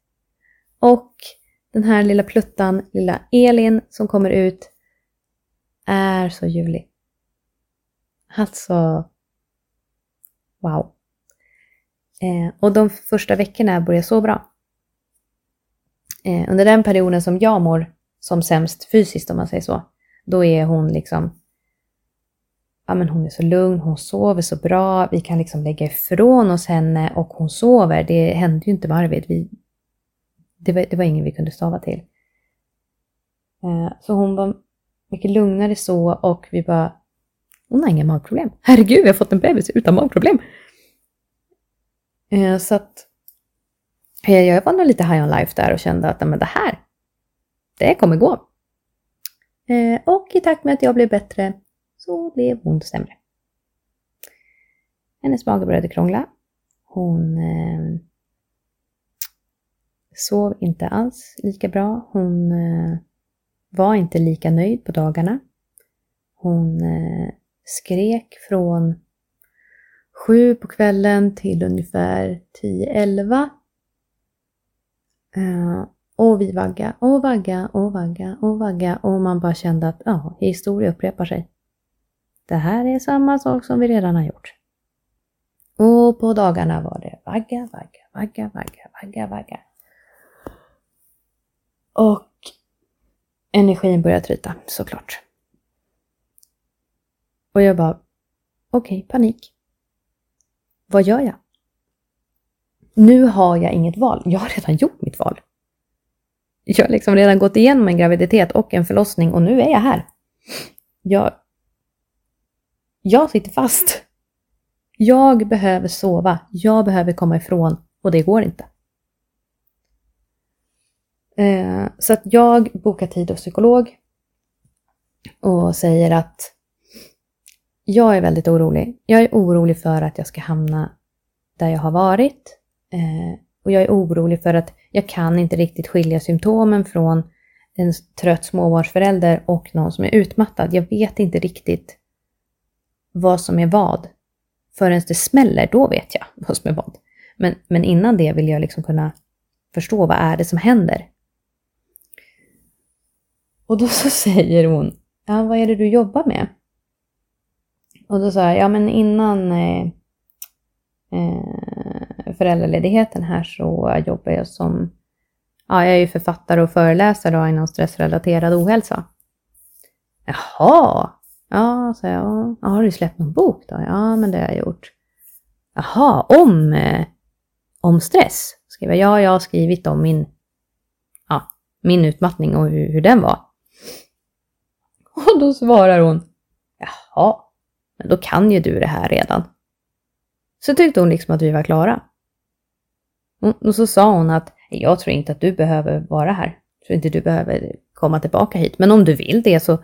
Och den här lilla pluttan, lilla Elin som kommer ut, är så ljuvlig. Alltså, wow. Eh, och de första veckorna börjar så bra. Eh, under den perioden som jag mår som sämst fysiskt om man säger så, då är hon liksom ja, men hon är så lugn, hon sover så bra, vi kan liksom lägga ifrån oss henne och hon sover. Det hände ju inte med Arvid. Vi, det, var, det var ingen vi kunde stava till. Eh, så hon var mycket lugnare så och vi bara, hon har inga magproblem. Herregud, vi har fått en bebis utan magproblem. Eh, så att jag var nog lite high on life där och kände att men det här, det kommer gå. Eh, och i takt med att jag blev bättre så blev hon sämre. Hennes mage började krångla. Hon eh, sov inte alls lika bra. Hon eh, var inte lika nöjd på dagarna. Hon eh, skrek från sju på kvällen till ungefär 10-11. Eh, och vi vagga och vagga och vagga och vagga och man bara kände att ja, historia upprepar sig. Det här är samma sak som vi redan har gjort. Och på dagarna var det vagga, vagga, vagga, vagga, vagga, vagga. Och energin började tryta såklart. Och jag bara, okej, okay, panik. Vad gör jag? Nu har jag inget val. Jag har redan gjort mitt val. Jag har liksom redan gått igenom en graviditet och en förlossning och nu är jag här. Jag, jag sitter fast. Jag behöver sova. Jag behöver komma ifrån och det går inte. Eh, så att jag bokar tid hos psykolog och säger att jag är väldigt orolig. Jag är orolig för att jag ska hamna där jag har varit. Eh, och jag är orolig för att jag kan inte riktigt skilja symptomen från en trött småbarnsförälder och någon som är utmattad. Jag vet inte riktigt vad som är vad. Förrän det smäller, då vet jag vad som är vad. Men, men innan det vill jag liksom kunna förstå vad är det som händer. Och då så säger hon, ja vad är det du jobbar med? Och då sa jag, ja men innan eh, eh, föräldraledigheten här så jobbar jag som, ja jag är ju författare och föreläsare då inom stressrelaterad ohälsa. Jaha, ja, sa jag, ja, har du släppt någon bok då? Ja, men det har jag gjort. Jaha, om, eh, om stress? Skrev jag, ja, jag har skrivit om min, ja, min utmattning och hur, hur den var. Och då svarar hon, jaha, men då kan ju du det här redan. Så tyckte hon liksom att vi var klara. Och så sa hon att jag tror inte att du behöver vara här. Jag tror inte du behöver komma tillbaka hit. Men om du vill det så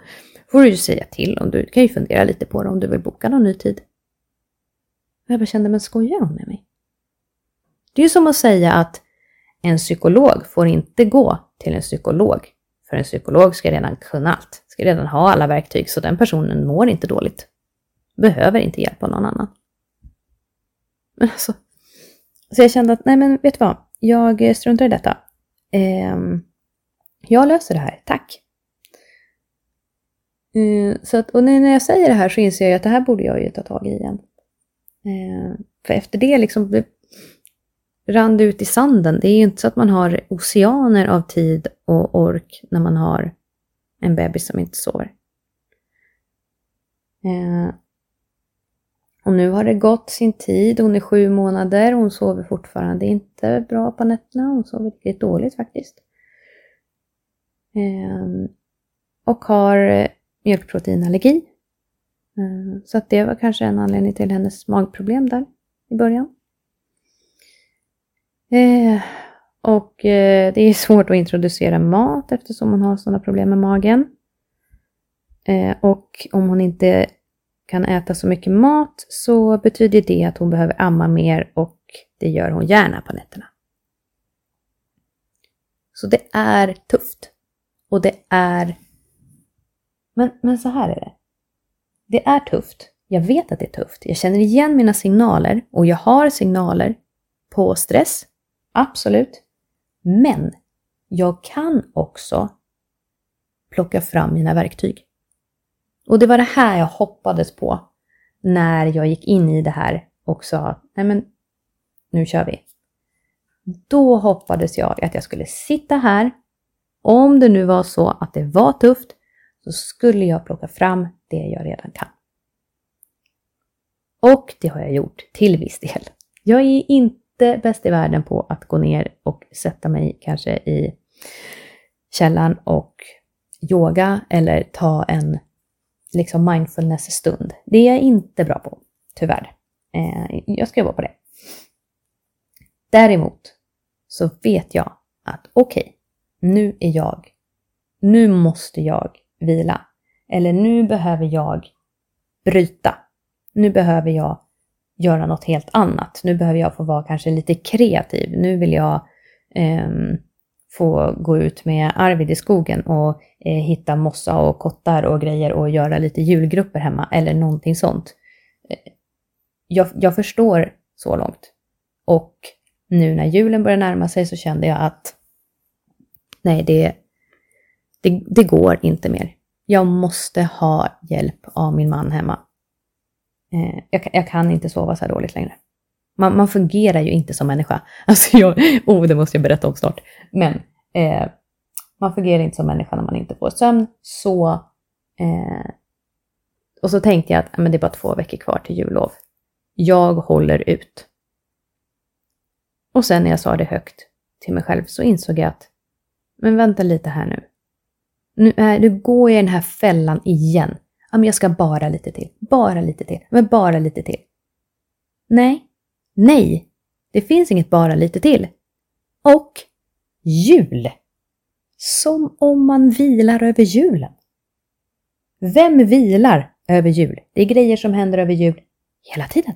får du ju säga till om du kan ju fundera lite på det om du vill boka någon ny tid. jag bara kände, men skojar hon med mig? Det är ju som att säga att en psykolog får inte gå till en psykolog. För en psykolog ska redan kunna allt, ska redan ha alla verktyg, så den personen mår inte dåligt. Behöver inte hjälp av någon annan. Men alltså, så jag kände att, nej men vet du vad, jag struntar i detta. Eh, jag löser det här, tack. Eh, så att, och när jag säger det här så inser jag att det här borde jag ju ta tag i igen. Eh, för efter det liksom rann det ut i sanden. Det är ju inte så att man har oceaner av tid och ork när man har en bebis som inte sover. Ehm, och nu har det gått sin tid. Hon är sju månader. Hon sover fortfarande inte bra på nätterna. Hon sover riktigt dåligt faktiskt. Eh, och har eh, mjölkproteinallergi. Eh, så att det var kanske en anledning till hennes magproblem där i början. Eh, och eh, det är svårt att introducera mat eftersom hon har sådana problem med magen. Ehm, och om hon inte kan äta så mycket mat så betyder det att hon behöver amma mer och det gör hon gärna på nätterna. Så det är tufft. Och det är men, men så här är det. Det är tufft. Jag vet att det är tufft. Jag känner igen mina signaler och jag har signaler på stress. Absolut. Men jag kan också plocka fram mina verktyg. Och det var det här jag hoppades på när jag gick in i det här och sa, nej men nu kör vi. Då hoppades jag att jag skulle sitta här, om det nu var så att det var tufft, så skulle jag plocka fram det jag redan kan. Och det har jag gjort till viss del. Jag är inte bäst i världen på att gå ner och sätta mig kanske i källaren och yoga eller ta en liksom mindfulness-stund. Det är jag inte bra på, tyvärr. Eh, jag ska jobba på det. Däremot så vet jag att okej, okay, nu är jag, nu måste jag vila. Eller nu behöver jag bryta. Nu behöver jag göra något helt annat. Nu behöver jag få vara kanske lite kreativ. Nu vill jag eh, få gå ut med Arvid i skogen och eh, hitta mossa och kottar och grejer och göra lite julgrupper hemma eller någonting sånt. Eh, jag, jag förstår så långt. Och nu när julen börjar närma sig så kände jag att nej, det, det, det går inte mer. Jag måste ha hjälp av min man hemma. Eh, jag, jag, kan inte sova så här dåligt längre. Man, man, fungerar ju inte som människa. Alltså jag, oh, det måste jag berätta om snart. Men eh, man fungerar inte som människa när man inte får sömn. Så, eh, och så tänkte jag att men det är bara två veckor kvar till jullov. Jag håller ut. Och sen när jag sa det högt till mig själv så insåg jag att, men vänta lite här nu. Nu, är, nu går jag i den här fällan igen. Ja, men jag ska bara lite till. Bara lite till. Men bara lite till. Nej. Nej. Det finns inget bara lite till. Och jul. Som om man vilar över julen. Vem vilar över jul? Det är grejer som händer över jul hela tiden.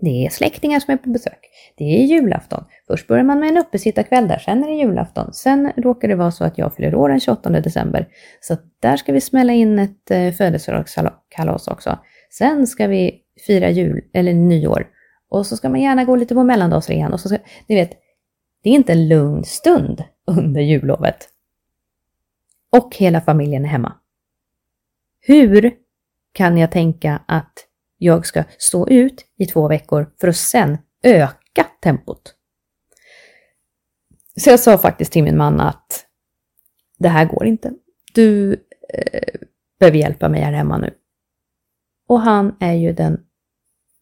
Det är släktingar som är på besök. Det är julafton. Först börjar man med en uppesittarkväll där, sen är det julafton. Sen råkar det vara så att jag fyller år den 28 december. Så där ska vi smälla in ett eh, födelsedagskalas också. Sen ska vi fira jul, eller nyår. Och så ska man gärna gå lite på mellandagsrean. Och så ska, ni vet, det är inte en lugn stund under jullovet. Och hela familjen är hemma. Hur kan jag tänka att jag ska stå ut i två veckor för att sen öka tempot. Så jag sa faktiskt till min man att det här går inte. Du eh, behöver hjälpa mig här hemma nu. Och han är ju den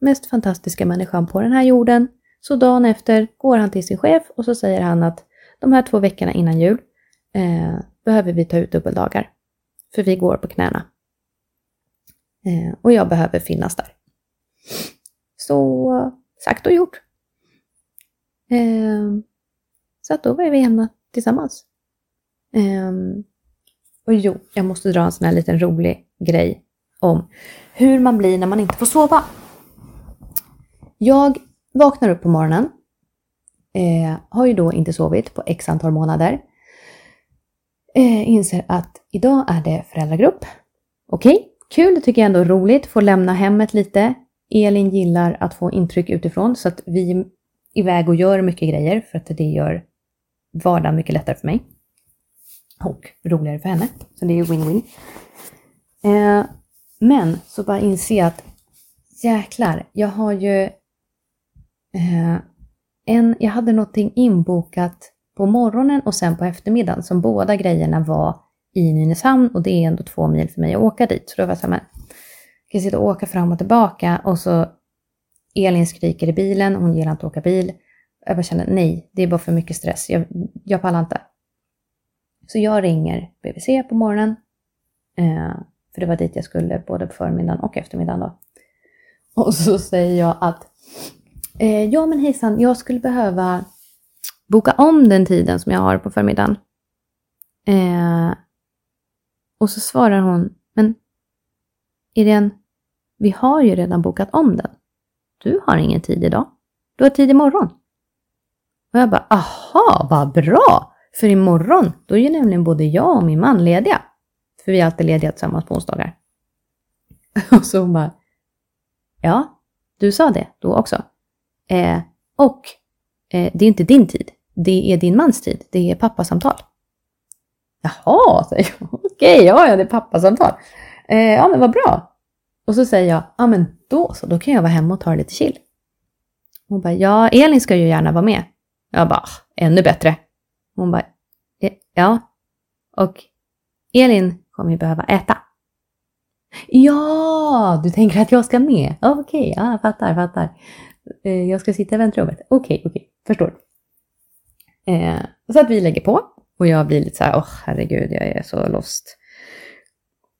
mest fantastiska människan på den här jorden. Så dagen efter går han till sin chef och så säger han att de här två veckorna innan jul eh, behöver vi ta ut dubbeldagar. För vi går på knäna. Eh, och jag behöver finnas där. Så sagt och gjort. Eh, så att då var vi hemma tillsammans. Eh, och jo, jag måste dra en sån här liten rolig grej om hur man blir när man inte får sova. Jag vaknar upp på morgonen. Eh, har ju då inte sovit på x antal månader. Eh, inser att idag är det föräldragrupp. Okej, okay, kul, det tycker jag ändå är roligt. får lämna hemmet lite. Elin gillar att få intryck utifrån så att vi är iväg och gör mycket grejer för att det gör vardagen mycket lättare för mig. Och roligare för henne. Så det är ju win-win. Eh, men så bara inse att jäklar, jag har ju eh, en, jag hade någonting inbokat på morgonen och sen på eftermiddagen som båda grejerna var i Nynäshamn och det är ändå två mil för mig att åka dit. Så då var jag så här, men jag kan sitta och åka fram och tillbaka och så Elin skriker i bilen, hon gillar inte att åka bil. Jag bara känner nej, det är bara för mycket stress, jag, jag pallar inte. Så jag ringer BVC på morgonen, eh, för det var dit jag skulle både på förmiddagen och eftermiddagen då. Och så säger jag att eh, ja men hejsan, jag skulle behöva boka om den tiden som jag har på förmiddagen. Eh, och så svarar hon, men Irene, vi har ju redan bokat om den. Du har ingen tid idag. Du har tid imorgon. Och jag bara, aha, vad bra! För imorgon, då är ju nämligen både jag och min man lediga. För vi är alltid lediga tillsammans på onsdagar. Och så hon bara, ja, du sa det då också. Eh, och eh, det är inte din tid, det är din mans tid, det är pappasamtal. Jaha, säger jag. Okej, ja, ja, det är pappasamtal. Eh, ja, men vad bra. Och så säger jag, ja men då så, då kan jag vara hemma och ta det lite chill. Hon bara, ja, Elin ska ju gärna vara med. Jag bara, ah, ännu bättre. Hon bara, eh, ja. Och Elin kommer ju behöva äta. Ja, du tänker att jag ska med? Okej, okay, ja, fattar, fattar. Eh, jag ska sitta i väntrummet. Okej, okay, okej, okay, förstår. Eh, så att vi lägger på och jag blir lite så här, åh oh, herregud, jag är så lost.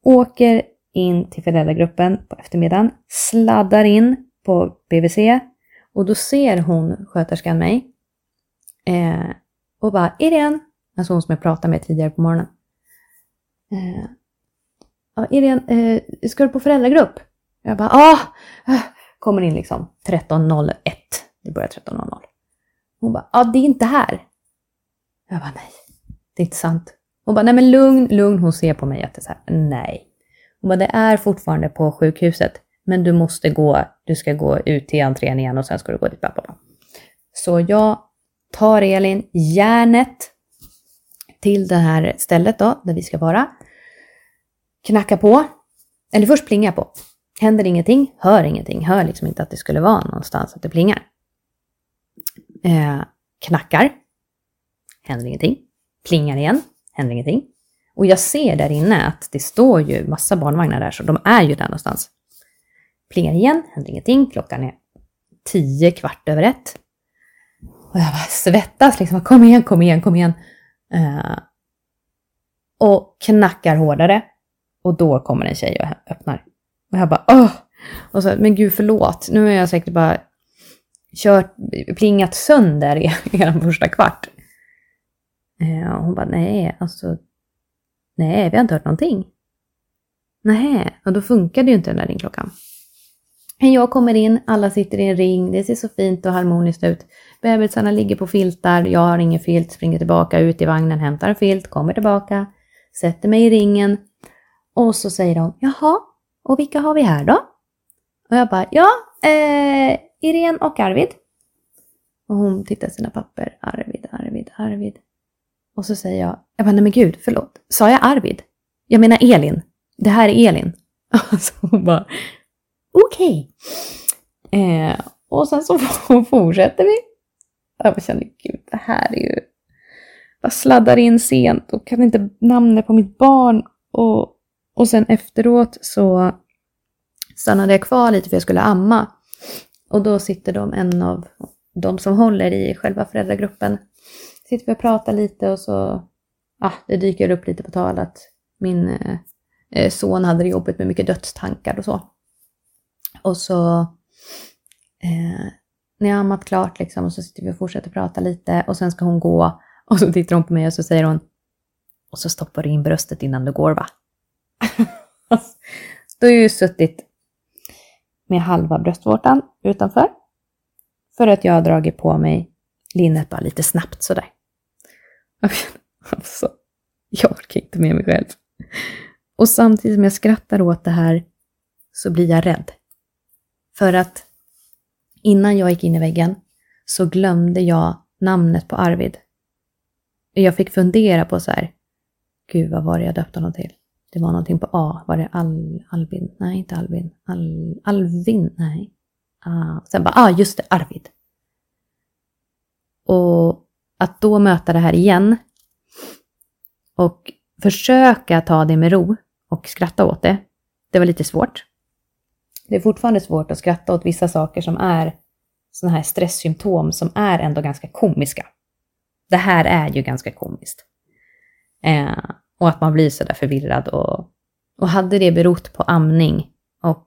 Åker in till föräldragruppen på eftermiddagen, sladdar in på BVC och då ser hon, sköterskan, mig eh, och bara Irene, alltså hon som jag pratade med tidigare på morgonen. Eh, ja, Irene, eh, ska du på föräldragrupp? Jag bara, ah! Kommer in liksom 13.01. Det börjar 13.00. Hon bara, ja det är inte här. Jag bara, nej, det är inte sant. Hon bara, nej men lugn, lugn. Hon ser på mig att det är så här, nej. Hon bara, det är fortfarande på sjukhuset, men du måste gå, du ska gå ut till entrén igen och sen ska du gå dit. Pappa. Så jag tar Elin järnet till det här stället då, där vi ska vara. Knackar på, eller först plingar jag på. Händer ingenting, hör ingenting, hör liksom inte att det skulle vara någonstans att det plingar. Eh, knackar, händer ingenting. Plingar igen, händer ingenting. Och jag ser där inne att det står ju massa barnvagnar där, så de är ju där någonstans. Plingar igen, händer ingenting. Klockan är tio, kvart över ett. Och jag bara svettas liksom. Kom igen, kom igen, kom igen. Eh, och knackar hårdare. Och då kommer en tjej och öppnar. Och jag bara åh! Och så, men gud förlåt, nu har jag säkert bara kört, plingat sönder i er första kvart. Eh, och hon bara nej, alltså Nej, vi har inte hört någonting. Nej, och då funkade ju inte den där ringklockan. Jag kommer in, alla sitter i en ring, det ser så fint och harmoniskt ut. Bebisarna ligger på filtar, jag har ingen filt, springer tillbaka ut i vagnen, hämtar en filt, kommer tillbaka, sätter mig i ringen. Och så säger de, jaha, och vilka har vi här då? Och jag bara, ja, eh, Irene och Arvid. Och hon tittar sina papper, Arvid, Arvid, Arvid. Och så säger jag, jag bara, nej men gud, förlåt. Sa jag Arvid? Jag menar Elin. Det här är Elin. Så hon bara, okej. Okay. Eh, och sen så fortsätter vi. Jag kände, gud, det här är ju... Jag sladdar in sent och kan inte namnet på mitt barn. Och, och sen efteråt så stannade jag kvar lite för jag skulle amma. Och då sitter de, en av de som håller i själva föräldragruppen, sitter vi och pratar lite och så, ah, det dyker upp lite på tal att min eh, son hade det jobbigt med mycket dödstankar och så. Och så, eh, när jag ammat klart liksom, och så sitter vi och fortsätter prata lite och sen ska hon gå och så tittar hon på mig och så säger hon, och så stoppar du in bröstet innan du går va? Då har jag ju suttit med halva bröstvårtan utanför. För att jag har dragit på mig linnet bara lite snabbt sådär. Alltså, jag orkar inte med mig själv. Och samtidigt som jag skrattar åt det här så blir jag rädd. För att innan jag gick in i väggen så glömde jag namnet på Arvid. Jag fick fundera på så här, gud vad var det jag döpte honom till? Det var någonting på A. Var det Al, Albin? Nej, inte Albin. Al, Alvin? Nej. Ah, sen bara, ah just det, Arvid. Och att då möta det här igen och försöka ta det med ro och skratta åt det, det var lite svårt. Det är fortfarande svårt att skratta åt vissa saker som är sådana här stresssymptom som är ändå ganska komiska. Det här är ju ganska komiskt. Eh, och att man blir sådär förvirrad. Och, och hade det berott på amning och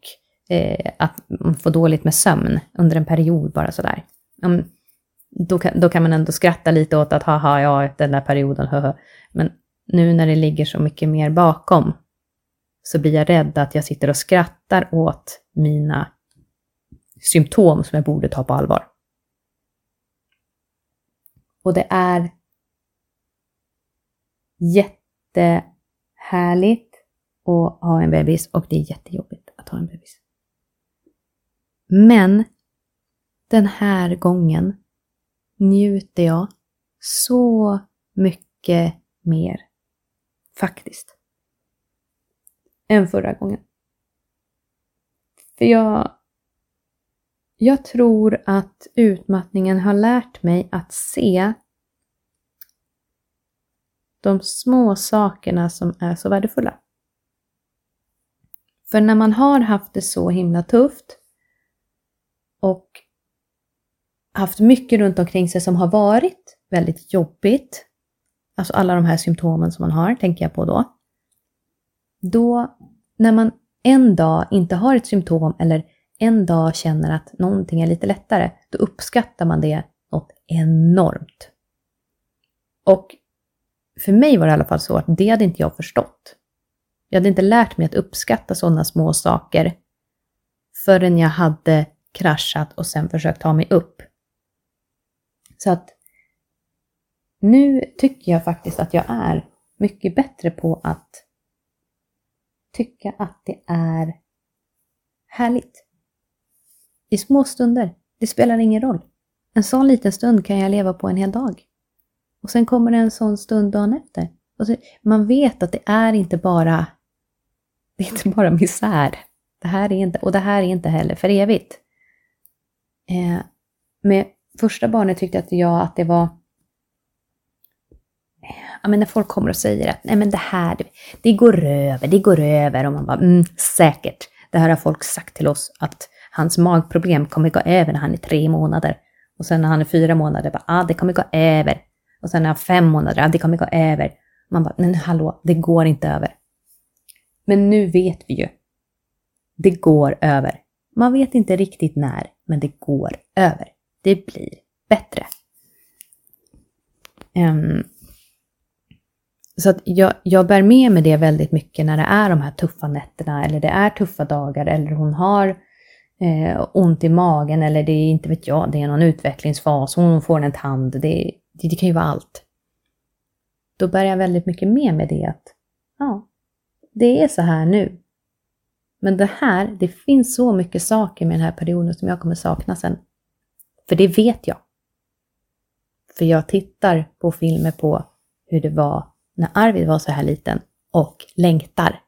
eh, att man får dåligt med sömn under en period bara sådär. Um, då, kan, då kan man ändå skratta lite åt att haha, ja, den där perioden, haha. Men nu när det ligger så mycket mer bakom så blir jag rädd att jag sitter och skrattar åt mina symptom som jag borde ta på allvar. Och det är jättehärligt att ha en bebis och det är jättejobbigt att ha en bebis. Men den här gången njuter jag så mycket mer faktiskt än förra gången. För jag, jag tror att utmattningen har lärt mig att se de små sakerna som är så värdefulla. För när man har haft det så himla tufft och haft mycket runt omkring sig som har varit väldigt jobbigt, alltså alla de här symptomen som man har, tänker jag på då. Då, när man en dag inte har ett symptom eller en dag känner att någonting är lite lättare, då uppskattar man det något enormt. Och för mig var det i alla fall så att det hade inte jag förstått. Jag hade inte lärt mig att uppskatta sådana små saker förrän jag hade kraschat och sen försökt ta mig upp. Så att nu tycker jag faktiskt att jag är mycket bättre på att tycka att det är härligt. I små stunder. Det spelar ingen roll. En sån liten stund kan jag leva på en hel dag. Och sen kommer det en sån stund dagen efter. Och så, man vet att det är inte bara det är inte bara misär. Det här är inte, och det här är inte heller för evigt. Eh, med första barnet tyckte att jag att det var eh, ja, men när folk kommer och säger att nej men det här, det, det går över, det går över och man bara mm, säkert. Det här har folk sagt till oss att hans magproblem kommer gå över när han är tre månader. Och sen när han är fyra månader, bara, ah, det kommer gå över. Och sen när han är fem månader, det kommer gå över. Man bara, men hallå, det går inte över. Men nu vet vi ju. Det går över. Man vet inte riktigt när, men det går över. Det blir bättre. Um, så att jag, jag bär med mig det väldigt mycket när det är de här tuffa nätterna eller det är tuffa dagar eller hon har eh, ont i magen eller det är inte vet jag, det är någon utvecklingsfas, hon får en tand, det, det, det kan ju vara allt. Då bär jag väldigt mycket med mig det att ja, det är så här nu. Men det här, det finns så mycket saker med den här perioden som jag kommer sakna sen. För det vet jag. För jag tittar på filmer på hur det var när Arvid var så här liten och längtar.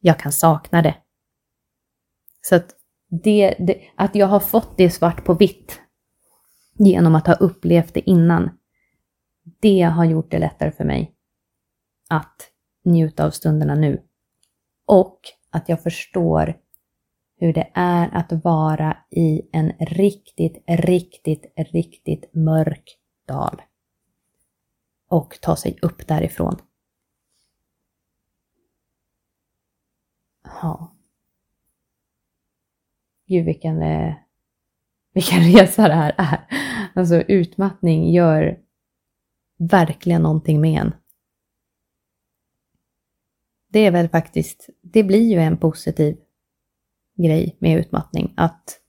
jag kan sakna det. Så att, det, det, att jag har fått det svart på vitt genom att ha upplevt det innan, det har gjort det lättare för mig att njuta av stunderna nu. Och att jag förstår hur det är att vara i en riktigt, riktigt, riktigt mörk dal. Och ta sig upp därifrån. Ja. Gud vilken, eh, vilken resa det här är. Alltså utmattning gör verkligen någonting med en. Det är väl faktiskt, det blir ju en positiv grej med utmattning, att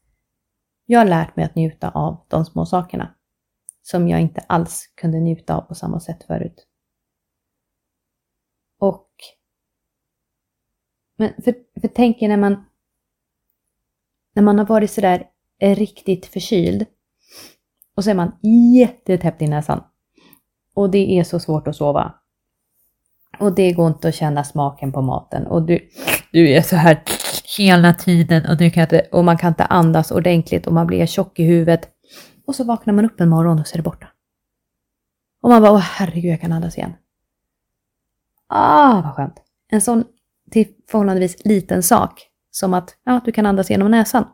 jag har lärt mig att njuta av de små sakerna som jag inte alls kunde njuta av på samma sätt förut. Och men för, för tänk er när man när man har varit sådär riktigt förkyld och så är man jättetäppt i näsan. Och det är så svårt att sova. Och det går inte att känna smaken på maten och du, du är så här hela tiden och, du kan inte, och man kan inte andas ordentligt och man blir tjock i huvudet. Och så vaknar man upp en morgon och så är det borta. Och man bara, åh herregud, jag kan andas igen. Ah, vad skönt. En sån till förhållandevis liten sak som att ja, du kan andas genom näsan.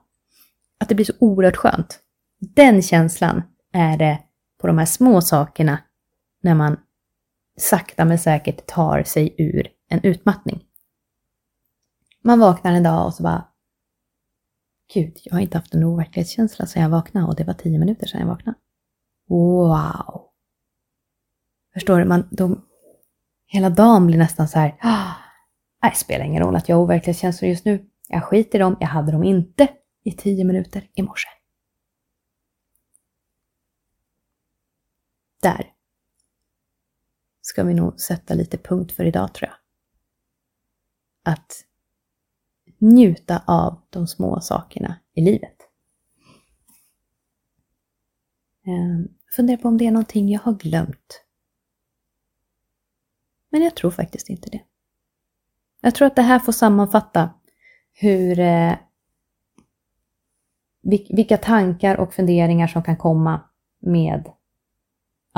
Att det blir så oerhört skönt. Den känslan är det på de här små sakerna när man sakta men säkert tar sig ur en utmattning. Man vaknar en dag och så bara Gud, jag har inte haft en overklighetskänsla sedan jag vaknade och det var tio minuter sedan jag vaknade. Wow! Förstår du? Man, de, hela dagen blir nästan så här, ah, det spelar ingen roll att jag har overklighetskänslor just nu. Jag skiter i dem, jag hade dem inte i tio minuter i morse. Där ska vi nog sätta lite punkt för idag tror jag. Att njuta av de små sakerna i livet. Ehm, fundera på om det är någonting jag har glömt. Men jag tror faktiskt inte det. Jag tror att det här får sammanfatta hur, eh, vilka tankar och funderingar som kan komma med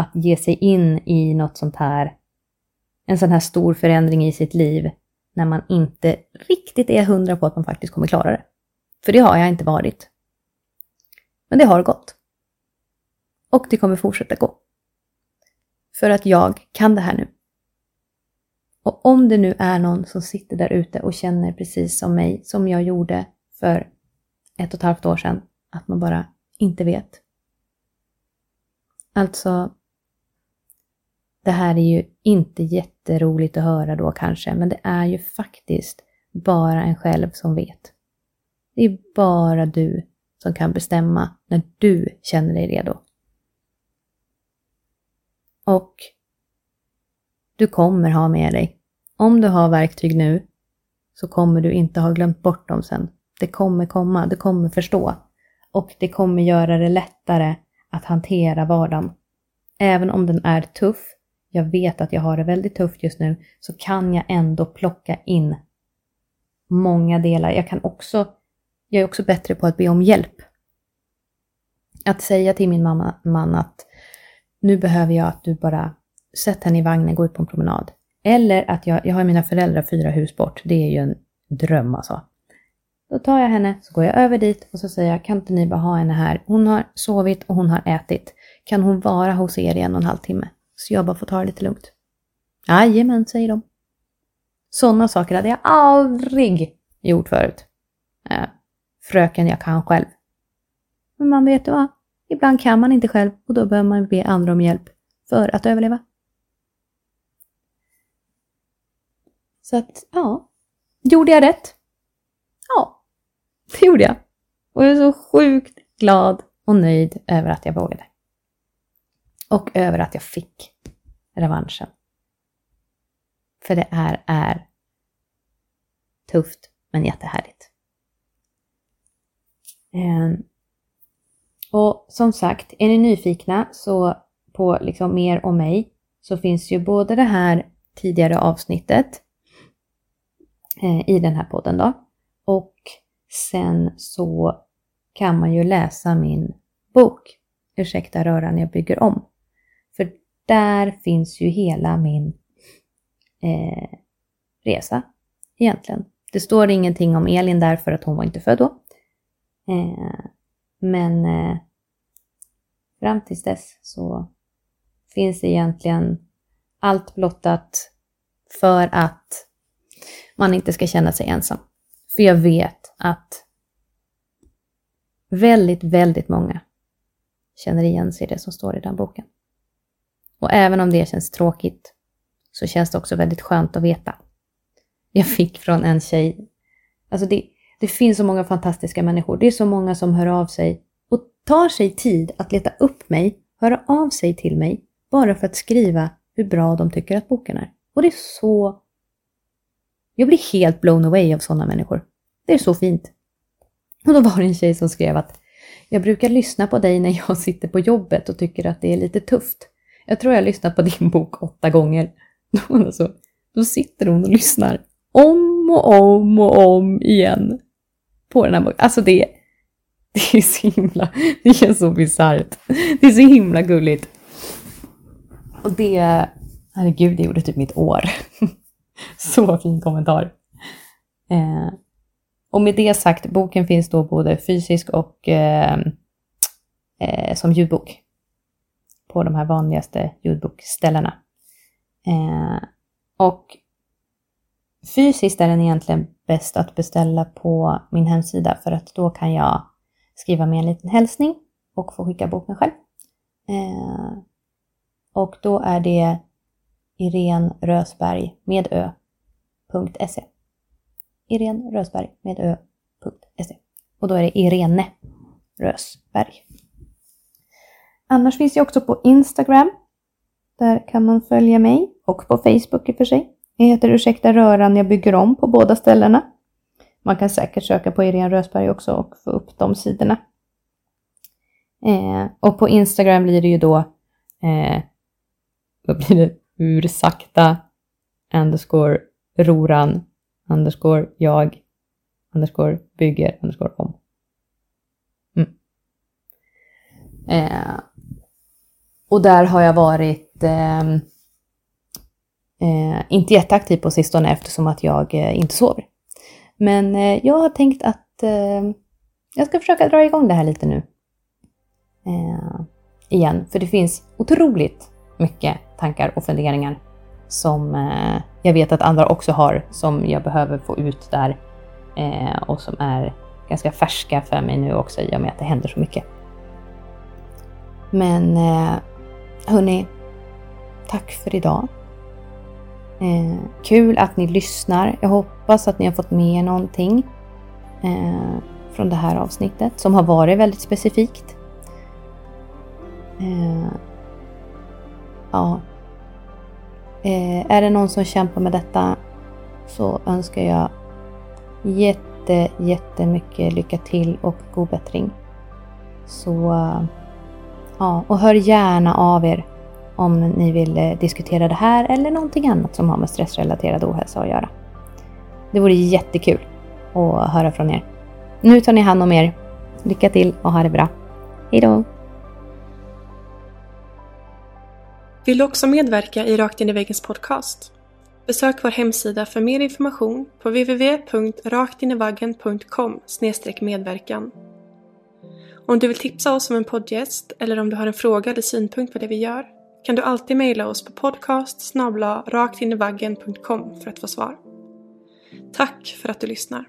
att ge sig in i något sånt här, en sån här stor förändring i sitt liv när man inte riktigt är hundra på att man faktiskt kommer klara det. För det har jag inte varit. Men det har gått. Och det kommer fortsätta gå. För att jag kan det här nu. Och om det nu är någon som sitter där ute och känner precis som mig, som jag gjorde för ett och ett halvt år sedan, att man bara inte vet. Alltså, det här är ju inte jätteroligt att höra då kanske, men det är ju faktiskt bara en själv som vet. Det är bara du som kan bestämma när du känner dig redo. Och du kommer ha med dig. Om du har verktyg nu så kommer du inte ha glömt bort dem sen. Det kommer komma, du kommer förstå. Och det kommer göra det lättare att hantera vardagen. Även om den är tuff, jag vet att jag har det väldigt tufft just nu, så kan jag ändå plocka in många delar. Jag kan också, jag är också bättre på att be om hjälp. Att säga till min mamma, man att nu behöver jag att du bara sätter henne i vagnen, går ut på en promenad. Eller att jag, jag har mina föräldrar fyra hus bort, det är ju en dröm alltså. Då tar jag henne, så går jag över dit och så säger jag, kan inte ni bara ha henne här? Hon har sovit och hon har ätit. Kan hon vara hos er i en och en halv timme? Så jag bara får ta det lite lugnt. Jajamän, säger de. Sådana saker hade jag aldrig gjort förut. Äh, fröken, jag kan själv. Men man vet ju vad, ibland kan man inte själv och då behöver man be andra om hjälp för att överleva. Så att, ja. Gjorde jag rätt? Ja, det gjorde jag. Och jag är så sjukt glad och nöjd över att jag vågade. Och över att jag fick revanschen. För det här är tufft men jättehärligt. Ehm, och som sagt, är ni nyfikna så på liksom mer om mig så finns ju både det här tidigare avsnittet eh, i den här podden då. Och sen så kan man ju läsa min bok Ursäkta röran jag bygger om. Där finns ju hela min eh, resa egentligen. Det står ingenting om Elin där för att hon var inte född då. Eh, men eh, fram tills dess så finns det egentligen allt blottat för att man inte ska känna sig ensam. För jag vet att väldigt, väldigt många känner igen sig i det som står i den boken. Och även om det känns tråkigt så känns det också väldigt skönt att veta. Jag fick från en tjej, alltså det, det finns så många fantastiska människor. Det är så många som hör av sig och tar sig tid att leta upp mig, höra av sig till mig, bara för att skriva hur bra de tycker att boken är. Och det är så... Jag blir helt blown away av sådana människor. Det är så fint. Och då var det en tjej som skrev att jag brukar lyssna på dig när jag sitter på jobbet och tycker att det är lite tufft. Jag tror jag har lyssnat på din bok åtta gånger. Alltså, då sitter hon och lyssnar om och om och om igen på den här boken. Alltså det, det är så himla, det känns så bisarrt. Det är så himla gulligt. Och det, herregud, det gjorde typ mitt år. så fin kommentar. Eh, och med det sagt, boken finns då både fysisk och eh, eh, som ljudbok på de här vanligaste ljudbokställena. Eh, och fysiskt är den egentligen bäst att beställa på min hemsida för att då kan jag skriva med en liten hälsning och få skicka boken själv. Eh, och då är det Irene Rösberg med ö.se. Irene Rösberg med ö.se. Och då är det Irene Rösberg. Annars finns jag också på Instagram. Där kan man följa mig och på Facebook i och för sig. Jag heter Ursäkta röran jag bygger om på båda ställena. Man kan säkert söka på Irene Rösberg också och få upp de sidorna. Eh, och på Instagram blir det ju då, eh, vad blir det, ursakta underscore roran underscore jag underscore bygger underscore om. Mm. Eh, och där har jag varit eh, eh, inte jätteaktiv på sistone eftersom att jag eh, inte sover. Men eh, jag har tänkt att eh, jag ska försöka dra igång det här lite nu. Eh, igen, för det finns otroligt mycket tankar och funderingar som eh, jag vet att andra också har som jag behöver få ut där eh, och som är ganska färska för mig nu också i och med att det händer så mycket. Men eh, hörni, tack för idag. Eh, kul att ni lyssnar. Jag hoppas att ni har fått med er någonting eh, från det här avsnittet som har varit väldigt specifikt. Eh, ja, Eh, är det någon som kämpar med detta så önskar jag jätte, jättemycket lycka till och god bättring. Så eh, ja, och hör gärna av er om ni vill eh, diskutera det här eller någonting annat som har med stressrelaterad ohälsa att göra. Det vore jättekul att höra från er. Nu tar ni hand om er. Lycka till och ha det bra. Hejdå! Vill du också medverka i Rakt in i väggens podcast? Besök vår hemsida för mer information på www.raktinivaggen.com medverkan. Om du vill tipsa oss om en poddgäst eller om du har en fråga eller synpunkt på det vi gör kan du alltid mejla oss på podcast raktinivaggen.com för att få svar. Tack för att du lyssnar!